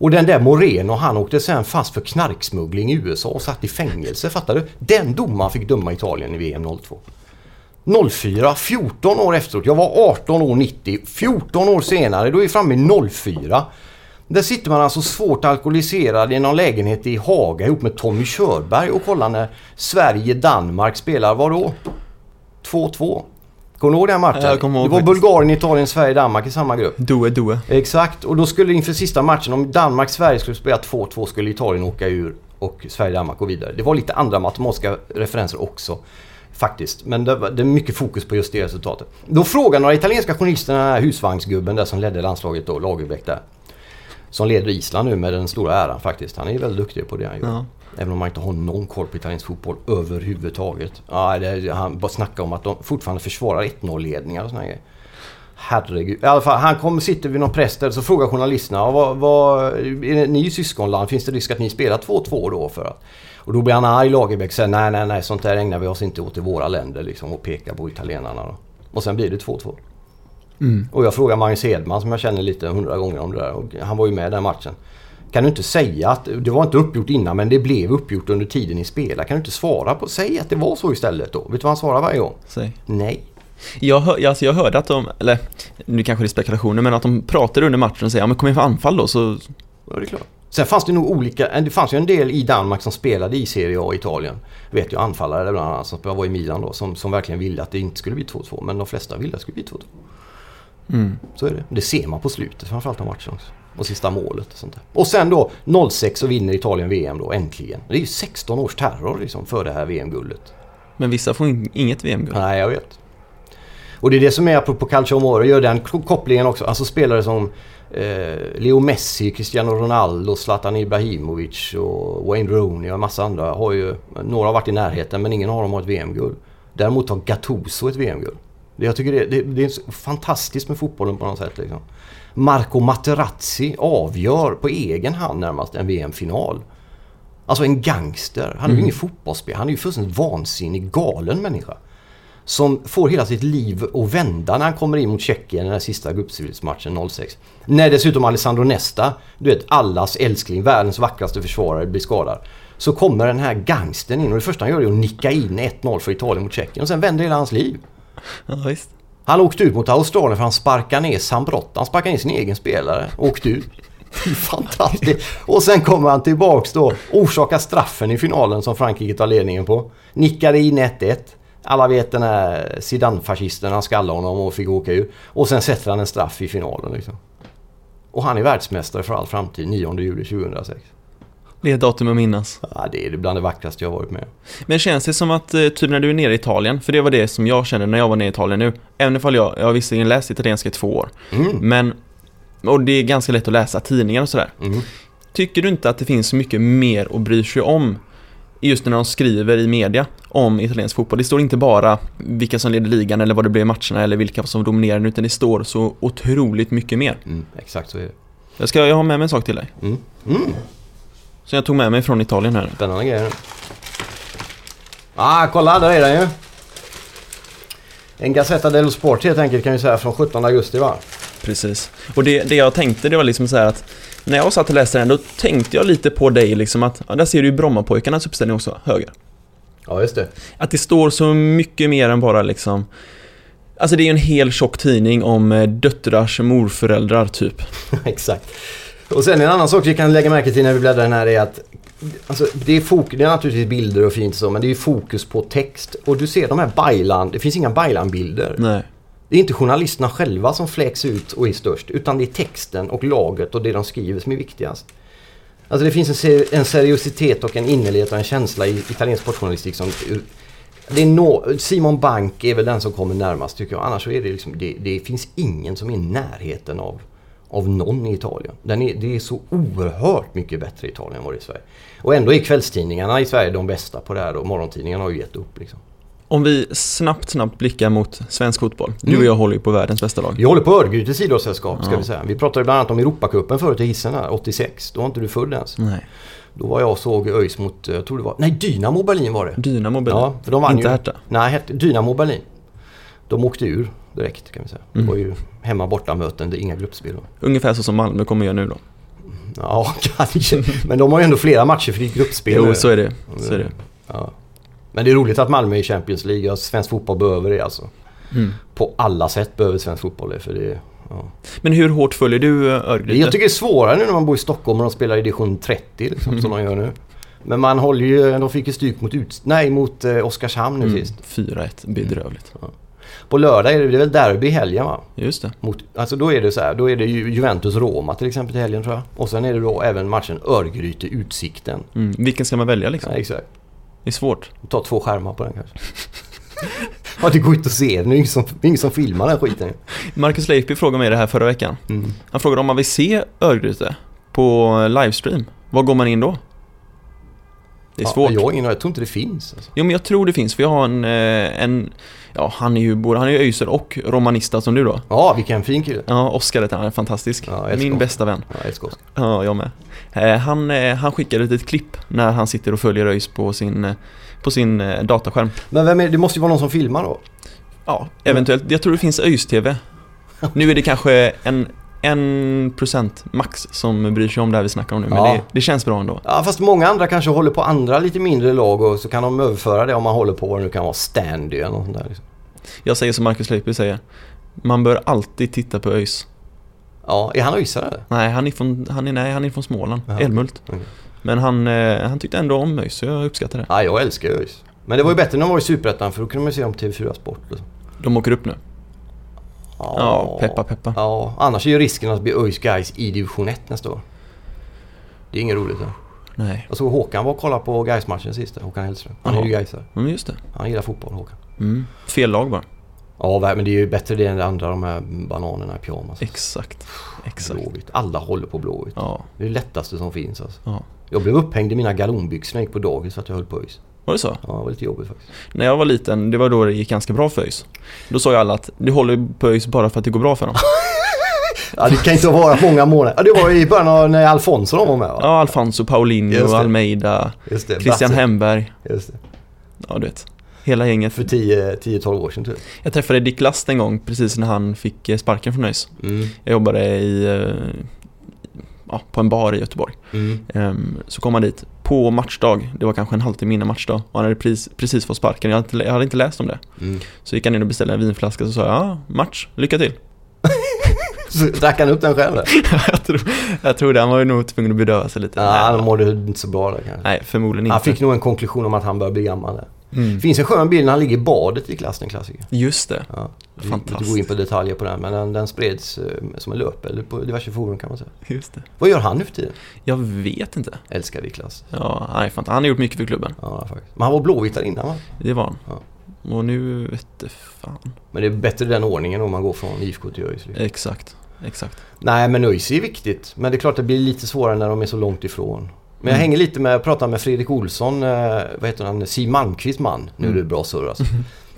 Och den där Moreno, han åkte sen fast för knarksmuggling i USA och satt i fängelse. Fattar du? Den domaren fick döma Italien i VM 02. 04, 14 år efteråt. Jag var 18 år 90. 14 år senare, då är vi framme i 04. Där sitter man alltså svårt alkoholiserad i någon lägenhet i Haga ihop med Tommy Körberg och kollar när Sverige-Danmark spelar, vadå? 2-2. Kommer du ihåg den matchen? Jag kommer ihåg det var faktiskt. Bulgarien, Italien, Sverige, Danmark i samma grupp. Due, due. Exakt, och då skulle inför sista matchen, om Danmark-Sverige skulle spela 2-2 skulle Italien åka ur och Sverige-Danmark gå vidare. Det var lite andra matematiska referenser också. Faktiskt, men det, var, det är mycket fokus på just det resultatet. Då frågar några italienska journalister den här husvagnsgubben där som ledde landslaget då, Lagerbäck där. Som leder Island nu med den stora äran faktiskt. Han är väldigt duktig på det han gör. Ja. Även om man inte har någon koll på italiensk fotboll överhuvudtaget. Ja, det, han bara snackar om att de fortfarande försvarar 1-0-ledningar och såna grejer. Herregud. I alla fall, han kommer, sitter vid någon press där så frågar journalisterna. "Ja, Vad, vad, är ni syskonland, finns det risk att ni spelar 2-2 då? För att, och då blir han arg Lagerbäck och säger nej, nej, nej, sånt där ägnar vi oss inte åt i våra länder liksom och pekar på italienarna då. Och sen blir det 2-2. Och jag frågar Magnus Hedman som jag känner lite hundra gånger om det där. Och han var ju med den matchen. Kan du inte säga att det var inte uppgjort innan men det blev uppgjort under tiden ni spelade? Kan du inte svara på... Säg att det var så istället då. Vet du vad han svarar varje gång? Säg. Nej. Jag, hör, alltså jag hörde att de, eller nu kanske det är spekulationer, men att de pratade under matchen och säger ja men kom in för anfall då så... Ja, det är klart. Sen fanns det nog olika, det fanns ju en del i Danmark som spelade i Serie A i Italien. Vet ju anfallare bland annat som var i Milan då som, som verkligen ville att det inte skulle bli 2-2. Men de flesta ville att det skulle bli 2-2. Mm. Så är det. Det ser man på slutet framförallt av matchen också. Och sista målet och sånt där. Och sen då 06 så vinner Italien VM då äntligen. Det är ju 16 års terror liksom för det här VM-guldet. Men vissa får in, inget VM-guld. Nej, jag vet. Och det är det som är apropå Calcio Amore, gör den kopplingen också. Alltså spelare som eh, Leo Messi, Cristiano Ronaldo, Zlatan Ibrahimovic och Wayne Rooney och en massa andra har ju... Några har varit i närheten men ingen av dem har ett VM-guld. Däremot har Gattuso ett VM-guld. Jag tycker det, det, det är fantastiskt med fotbollen på något sätt. Liksom. Marco Materazzi avgör på egen hand närmast en VM-final. Alltså en gangster. Han är ju ingen fotbollsspelare. Han är ju fullständigt vansinnig, galen människa. Som får hela sitt liv att vända när han kommer in mot Tjeckien i den här sista gruppspelsmatchen 06. När dessutom Alessandro Nesta, du vet allas älskling, världens vackraste försvarare, blir skadad. Så kommer den här gangstern in och det första han gör är att nicka in 1-0 för Italien mot Tjeckien och sen vänder hela hans liv. Ja, visst. Han åkte ut mot Australien för han sparkade ner Sambrott. Han sparkade ner sin egen spelare och åkte ut. <laughs> Fantastiskt. Och sen kommer han tillbaks då. Orsakar straffen i finalen som Frankrike tar ledningen på. Nickade in 1-1. Alla vet den här Zidane-fascisten, han skallade honom och fick åka ur. Och sen sätter han en straff i finalen liksom. Och han är världsmästare för all framtid 9 juli 2006. Det är ett datum att minnas. Ja, det är bland det vackraste jag har varit med om. Men känns det som att, eh, typ när du är nere i Italien, för det var det som jag kände när jag var nere i Italien nu, även ifall jag, jag har visserligen läst italienska i två år, Mm. men, och det är ganska lätt att läsa tidningar och sådär. Mm. Tycker du inte att det finns så mycket mer att bry sig om just när de skriver i media om italiensk fotboll? Det står inte bara vilka som leder ligan eller vad det blev i matcherna eller vilka som dominerar, utan det står så otroligt mycket mer. Mm, exakt så är det. Jag ska jag har med mig en sak till dig. Mm. Mm. Som jag tog med mig från Italien här. Spännande grejer. Ah, kolla där är den ju. En Gazzetta dello Sport helt enkelt kan vi säga från 17 augusti va? Precis. Och det, det jag tänkte det var liksom så här att när jag satt och läste den då tänkte jag lite på dig liksom att, ja, där ser du ju Brommapojkarnas uppställning också, höger. Ja just det. Att det står så mycket mer än bara liksom Alltså det är ju en hel tjock tidning om eh, döttrars morföräldrar typ. <laughs> Exakt. Och sen en annan sak vi kan lägga märke till när vi bläddrar den här är att Alltså, det, är fok- det är naturligtvis bilder och fint så men det är fokus på text. Och du ser de här Baylan, det finns inga Baylan-bilder. Nej. Det är inte journalisterna själva som fläks ut och är störst. Utan det är texten och laget och det de skriver som är viktigast. Alltså det finns en, ser- en seriositet och en innerlighet och en känsla i italiensk sportjournalistik som... Det är nå Simon Bank är väl den som kommer närmast tycker jag. Annars så är det liksom... Det, det finns ingen som är i närheten av, av någon i Italien. Den är, det är så oerhört mycket bättre i Italien än vad det är i Sverige. Och ändå är kvällstidningarna i Sverige de bästa på det här och morgontidningarna har ju gett upp liksom. Om vi snabbt, snabbt blickar mot svensk fotboll. Du Mm. och jag håller ju på världens bästa lag. Vi håller på Örgrytes idrottssällskap ska Ja. vi säga. Vi pratade bland annat om Europacupen förut i hissen här, 86. Då var inte du född ens. Nej. Då var jag och såg ÖIS mot, jag tror det var, nej Dynamo Berlin var det. Dynamo Berlin. Ja, för de vann Inte ju. Hertha. Nej, Dynamo Berlin. De åkte ur direkt kan vi säga. Mm. Det var ju hemma borta möten, det är inga gruppspel. Ungefär så som Malmö kommer göra nu då. Ja, <laughs> kanske. Men de har ju ändå flera matcher för är gruppspel. Jo, så är det. Så är det. Ja. Men det är roligt att Malmö är i Champions League. Ja, svensk fotboll behöver det alltså. Mm. På alla sätt behöver svensk fotboll det. För det ja. Men hur hårt följer du eh, Örgryte? Jag tycker det är svårare nu när man bor i Stockholm och de spelar i division 30 liksom, Mm. som de gör nu. Men man håller ju, de fick ju stryk mot, ut, nej, mot eh, Oskarshamn nu Mm, sist. 4-1, bedrövligt. På lördag är det, det är väl derby i helgen va? Just det. Mot, alltså då är det så här, då är det ju Juventus-Roma till exempel i helgen tror jag. Och sen är det då även matchen Örgryte-Utsikten. Mm. Vilken ska man välja liksom? Ja, exakt. Det är svårt. Ta två skärmar på den kanske. <laughs> ja, det går inte att se den. Det är ingen som, det är ingen som filmar den skiten. Marcus Leifby frågade mig det här förra veckan. Mm. Han frågade om man vill se Örgryte på livestream. Var går man in då? Det är svårt. Ja, jag, har ingen, jag tror inte det finns. Alltså. Jo men jag tror det finns, för jag har en, eh, en ja han är ju både, han är ju öyser och romanista som du då. Ja, vilken fin kille. Ja, Oskar heter han, är fantastisk. Ja, Min bästa vän. Ja, jag älskar. Ja, jag med. Eh, Han, eh, han skickade ett litet klipp när han sitter och följer ÖIS på sin, eh, på sin dataskärm. Men vem är, det måste ju vara någon som filmar då. Ja, eventuellt. Jag tror det finns ÖIS-TV. Nu är det kanske en, en procent max som bryr sig om det här vi snackar om nu, men Ja. det, det känns bra ändå. Ja, fast många andra kanske håller på andra lite mindre lag och så kan de överföra det om man håller på vad det nu kan vara, Standy eller något sånt där. Liksom. Jag säger som Marcus Leipzig säger. Man bör alltid titta på ÖIS. Ja, är han öisare eller? Nej, han är från, han är, nej, han är från Småland, Jaha. Älmhult. Okej. Men han, eh, han tyckte ändå om ÖIS, så jag uppskattar det. Ja, jag älskar ÖIS. Men det var ju bättre när de var i Superettan för då kunde man se dem på TV4 Sport. Liksom. De åker upp nu. Ja, peppa, peppa. Ja, annars är ju risken att blir ÖIS guys i division 1 nästa år. Det är inget roligt. Ja. Nej, Jag såg Håkan var och kollade på guys matchen sista, Håkan Hellström. Han är Jaha. ju gaisare. men just det. Han gillar fotboll, Håkan. Mm. Fel lag bara. Ja, men det är ju bättre det än det andra, de här bananerna i pyjamas. Exakt. Exakt. Blåvitt. Alla håller på Blåvitt. Ja, Det är det lättaste som finns alltså. ja. Jag blev upphängd i mina galonbyxor när jag gick på dagis för att jag höll på ÖIS. Var det så? Ja, det var lite jobbigt faktiskt. När jag var liten, det var då det gick ganska bra för ÖIS. Då sa ju alla att du håller på ÖIS bara för att det går bra för dem. <laughs> Ja, det kan inte vara många månader. Ja, det var i början av när Alfonso de var med va? Ja, Alfonso, Paulinho. Almeida. Christian Brasse. Hemberg. Just det. Ja, du vet. Hela gänget. För 10-12 år sedan typ. Jag träffade Dick Last en gång precis när han fick eh, sparken från ÖIS. Mm. Jag jobbade i, eh, ja, på en bar i Göteborg. Mm. Ehm, Så kom han dit på matchdag, det var kanske en halvtimme innan matchdag och han hade precis, precis fått sparken, jag hade, inte, jag hade inte läst om det. Mm. Så gick han in och beställde en vinflaska och så sa jag, ja, match, lycka till. <laughs> Så drack han upp den själv <laughs> jag, tror, jag tror det, han var ju nog tvungen att bedöva sig lite. Ja, han mådde inte så bra där kanske. Nej, förmodligen inte. Han fick nog en konklusion om att han börjar bli gammal där. Mm. Det finns en skön bild när han ligger i badet i klassen, en klassiker. Just det. Ja. Vi Fantastiskt. inte gå in på detaljer på den, men den, den spreds eh, som en löpeld på diverse forum kan man säga. Just det. Vad gör han nu för tiden? Jag vet inte. Älskar Niklas. Ja, nej, fan, han har gjort mycket för klubben. Ja, faktiskt. Men han var blåvit där innan va? Det var han. Ja. Och nu vet det fan. Men det är bättre den ordningen om man går från IFK till ÖIS. liksom. Exakt. Exakt. Nej, men ÖIS är viktigt. Men det är klart det blir lite svårare när de är så långt ifrån. Men jag Mm. hänger lite med, jag pratar med Fredrik Olsson, eh, vad heter han, Siw Malmqvists man. Nu är det Mm. bra surr alltså.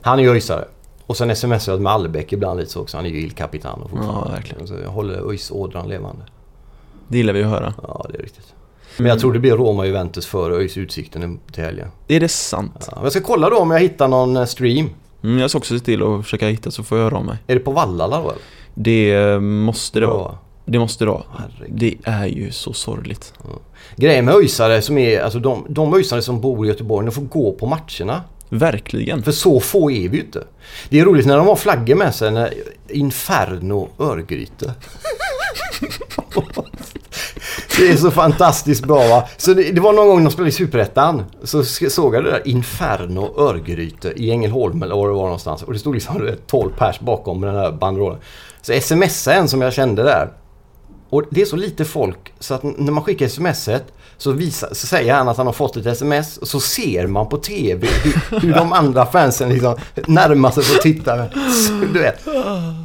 Han är ju ÖISare. Och sen smsar jag med Allbäck ibland lite så också. Han är ju Il Capitano fortfarande. Ja, verkligen. Så jag håller ÖIS-ådran levande. Det gillar vi att höra. Ja, det är riktigt. Men jag tror det blir Roma Juventus före ÖIS Utsikten till helgen. Är det sant? Ja, jag ska kolla då om jag hittar någon eh, stream. Mm, jag ska också se till att försöka hitta så får jag höra av mig. Är det på Vallala då eller? Det eh, måste det vara. Det måste det vara. Herregud. Det är ju så sorgligt. Grejen med ÖISare som är, alltså de, de ÖISare som bor i Göteborg, de får gå på matcherna. Verkligen. För så få är vi ju inte. Det är roligt när de har flaggor med sig, när Inferno Örgryte. <laughs> Det är så fantastiskt bra va. Så det, det var någon gång de spelade i Superettan. Så såg jag det där Inferno Örgryte i Ängelholm eller var det var någonstans. Och det stod liksom du vet, 12 pers bakom den här banderollen. Så smsade en som jag kände där. Och det är så lite folk så att när man skickar smset så, visar, så säger han att han har fått ett sms och så ser man på TV hur, hur de andra fansen liksom närmar sig för att titta. Så, du vet.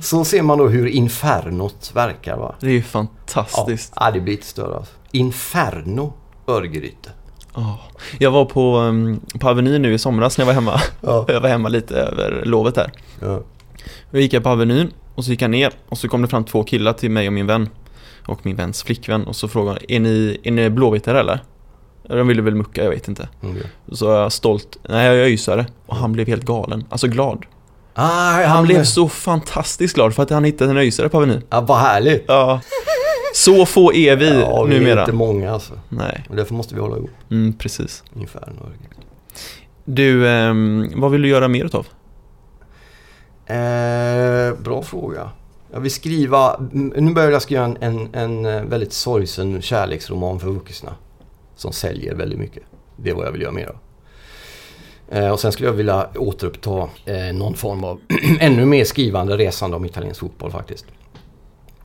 Så ser man då hur infernot verkar va. Det är ju fantastiskt. ja det blir lite större alltså. Inferno Örgryte. Ja. Jag var på, um, på Avenyn nu i somras när jag var hemma. Ja. <laughs> Jag var hemma lite över lovet där. Ja. Då gick jag på Avenyn och så gick jag ner och så kom det fram två killar till mig och min vän. Och min väns flickvän och så frågade de, är ni, är ni blåvittare eller? De ville väl mucka, jag vet inte. Mm. Så jag stolt, nej jag är öisare. Och han blev helt galen, alltså glad. Ah, Han, han blev så fantastiskt glad för att han hittade en öisare på Avenyn. Ja, vad härligt. Ja. Så få är vi Ja, vi numera. inte många alltså. Nej, Och därför måste vi hålla ihop. mm, precis. Örgryte. Du, ehm, vad vill du göra mer utav? Eh, bra fråga. Jag vill skriva, nu börjar jag skriva en, en, en eh, väldigt sorgsen kärleksroman för vuxna. Som säljer väldigt mycket. Det är vad jag vill göra mer av. Eh, och sen skulle jag vilja återuppta eh, någon form av <clears throat> ännu mer skrivande resande om italiensk fotboll faktiskt.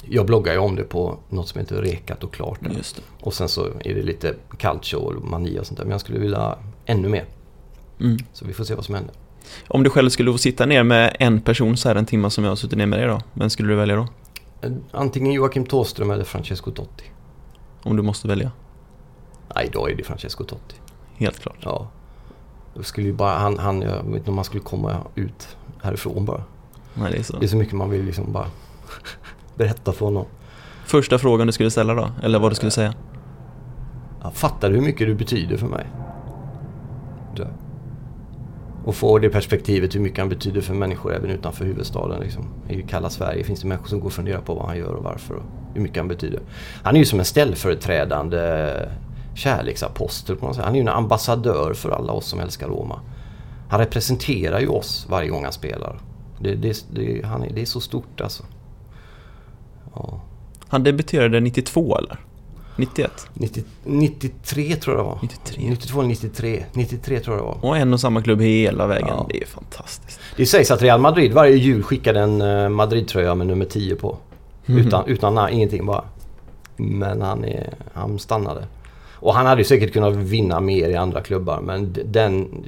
Jag bloggar ju om det på något som heter Rekat och klart. Och sen så är det lite calcio och mani och sånt där. Men jag skulle vilja ännu mer. Mm. Så vi får se vad som händer. Om du själv skulle få sitta ner med en person så här en timme som jag har suttit ner med dig då, vem skulle du välja då? Eh, Antingen Joakim Thåström eller Francesco Totti. Om du måste välja. Nej, idag är det Francesco Totti. Helt klart. Ja. Då skulle ju bara, han, han, jag vet inte om man skulle komma ut härifrån bara. Nej, det är så. Det är så mycket man vill liksom bara <laughs> berätta för honom. Första frågan du skulle ställa då? Eller vad du skulle säga? Jag fattar du hur mycket du betyder för mig? Och få det perspektivet hur mycket han betyder för människor även utanför huvudstaden. Liksom. I kalla Sverige finns det människor som går och funderar på vad han gör och varför och hur mycket han betyder. Han är ju som en ställföreträdande eh, kärleksapostel på något sätt. Han är ju en ambassadör för alla oss som älskar Roma. Han representerar ju oss varje gång han spelar. Det, det, det, han är, det är så stort alltså. Ja. Han debuterade 92 eller? 91? 90, 93 tror jag det var. 93. 92 eller 93. 93 tror jag det var. Och en och samma klubb hela vägen. Ja. Det är fantastiskt. Det sägs att Real Madrid varje jul skickade en eh, Madrid-tröja med nummer 10 på. Mhm. Utan, utan na- ingenting bara. Men han, är, han stannade. Och han hade ju säkert kunnat vinna mer i andra klubbar men den,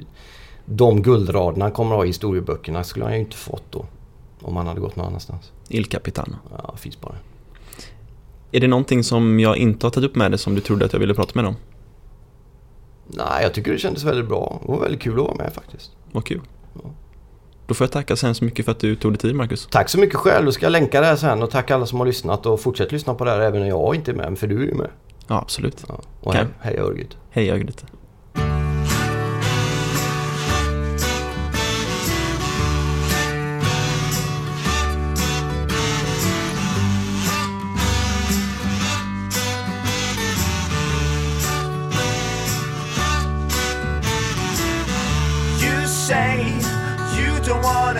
de guldraderna han kommer att ha i historieböckerna skulle han ju inte fått då. Om han hade gått någon annanstans. Il Capitano. Ja, finns bara. Är det någonting som jag inte har tagit upp med dig som du trodde att jag ville prata med om? Nej, jag tycker det kändes väldigt bra. Det var väldigt kul att vara med faktiskt. Vad kul. Då får jag tacka så hemskt mycket för att du tog dig tid Marcus. Tack så mycket själv. Då ska jag länka det här sen och tack alla som har lyssnat och fortsätt lyssna på det här även när jag inte är med. För du är ju med. Ja, absolut. Ja. Och hej, hej Örgryte. Hej Örgryte.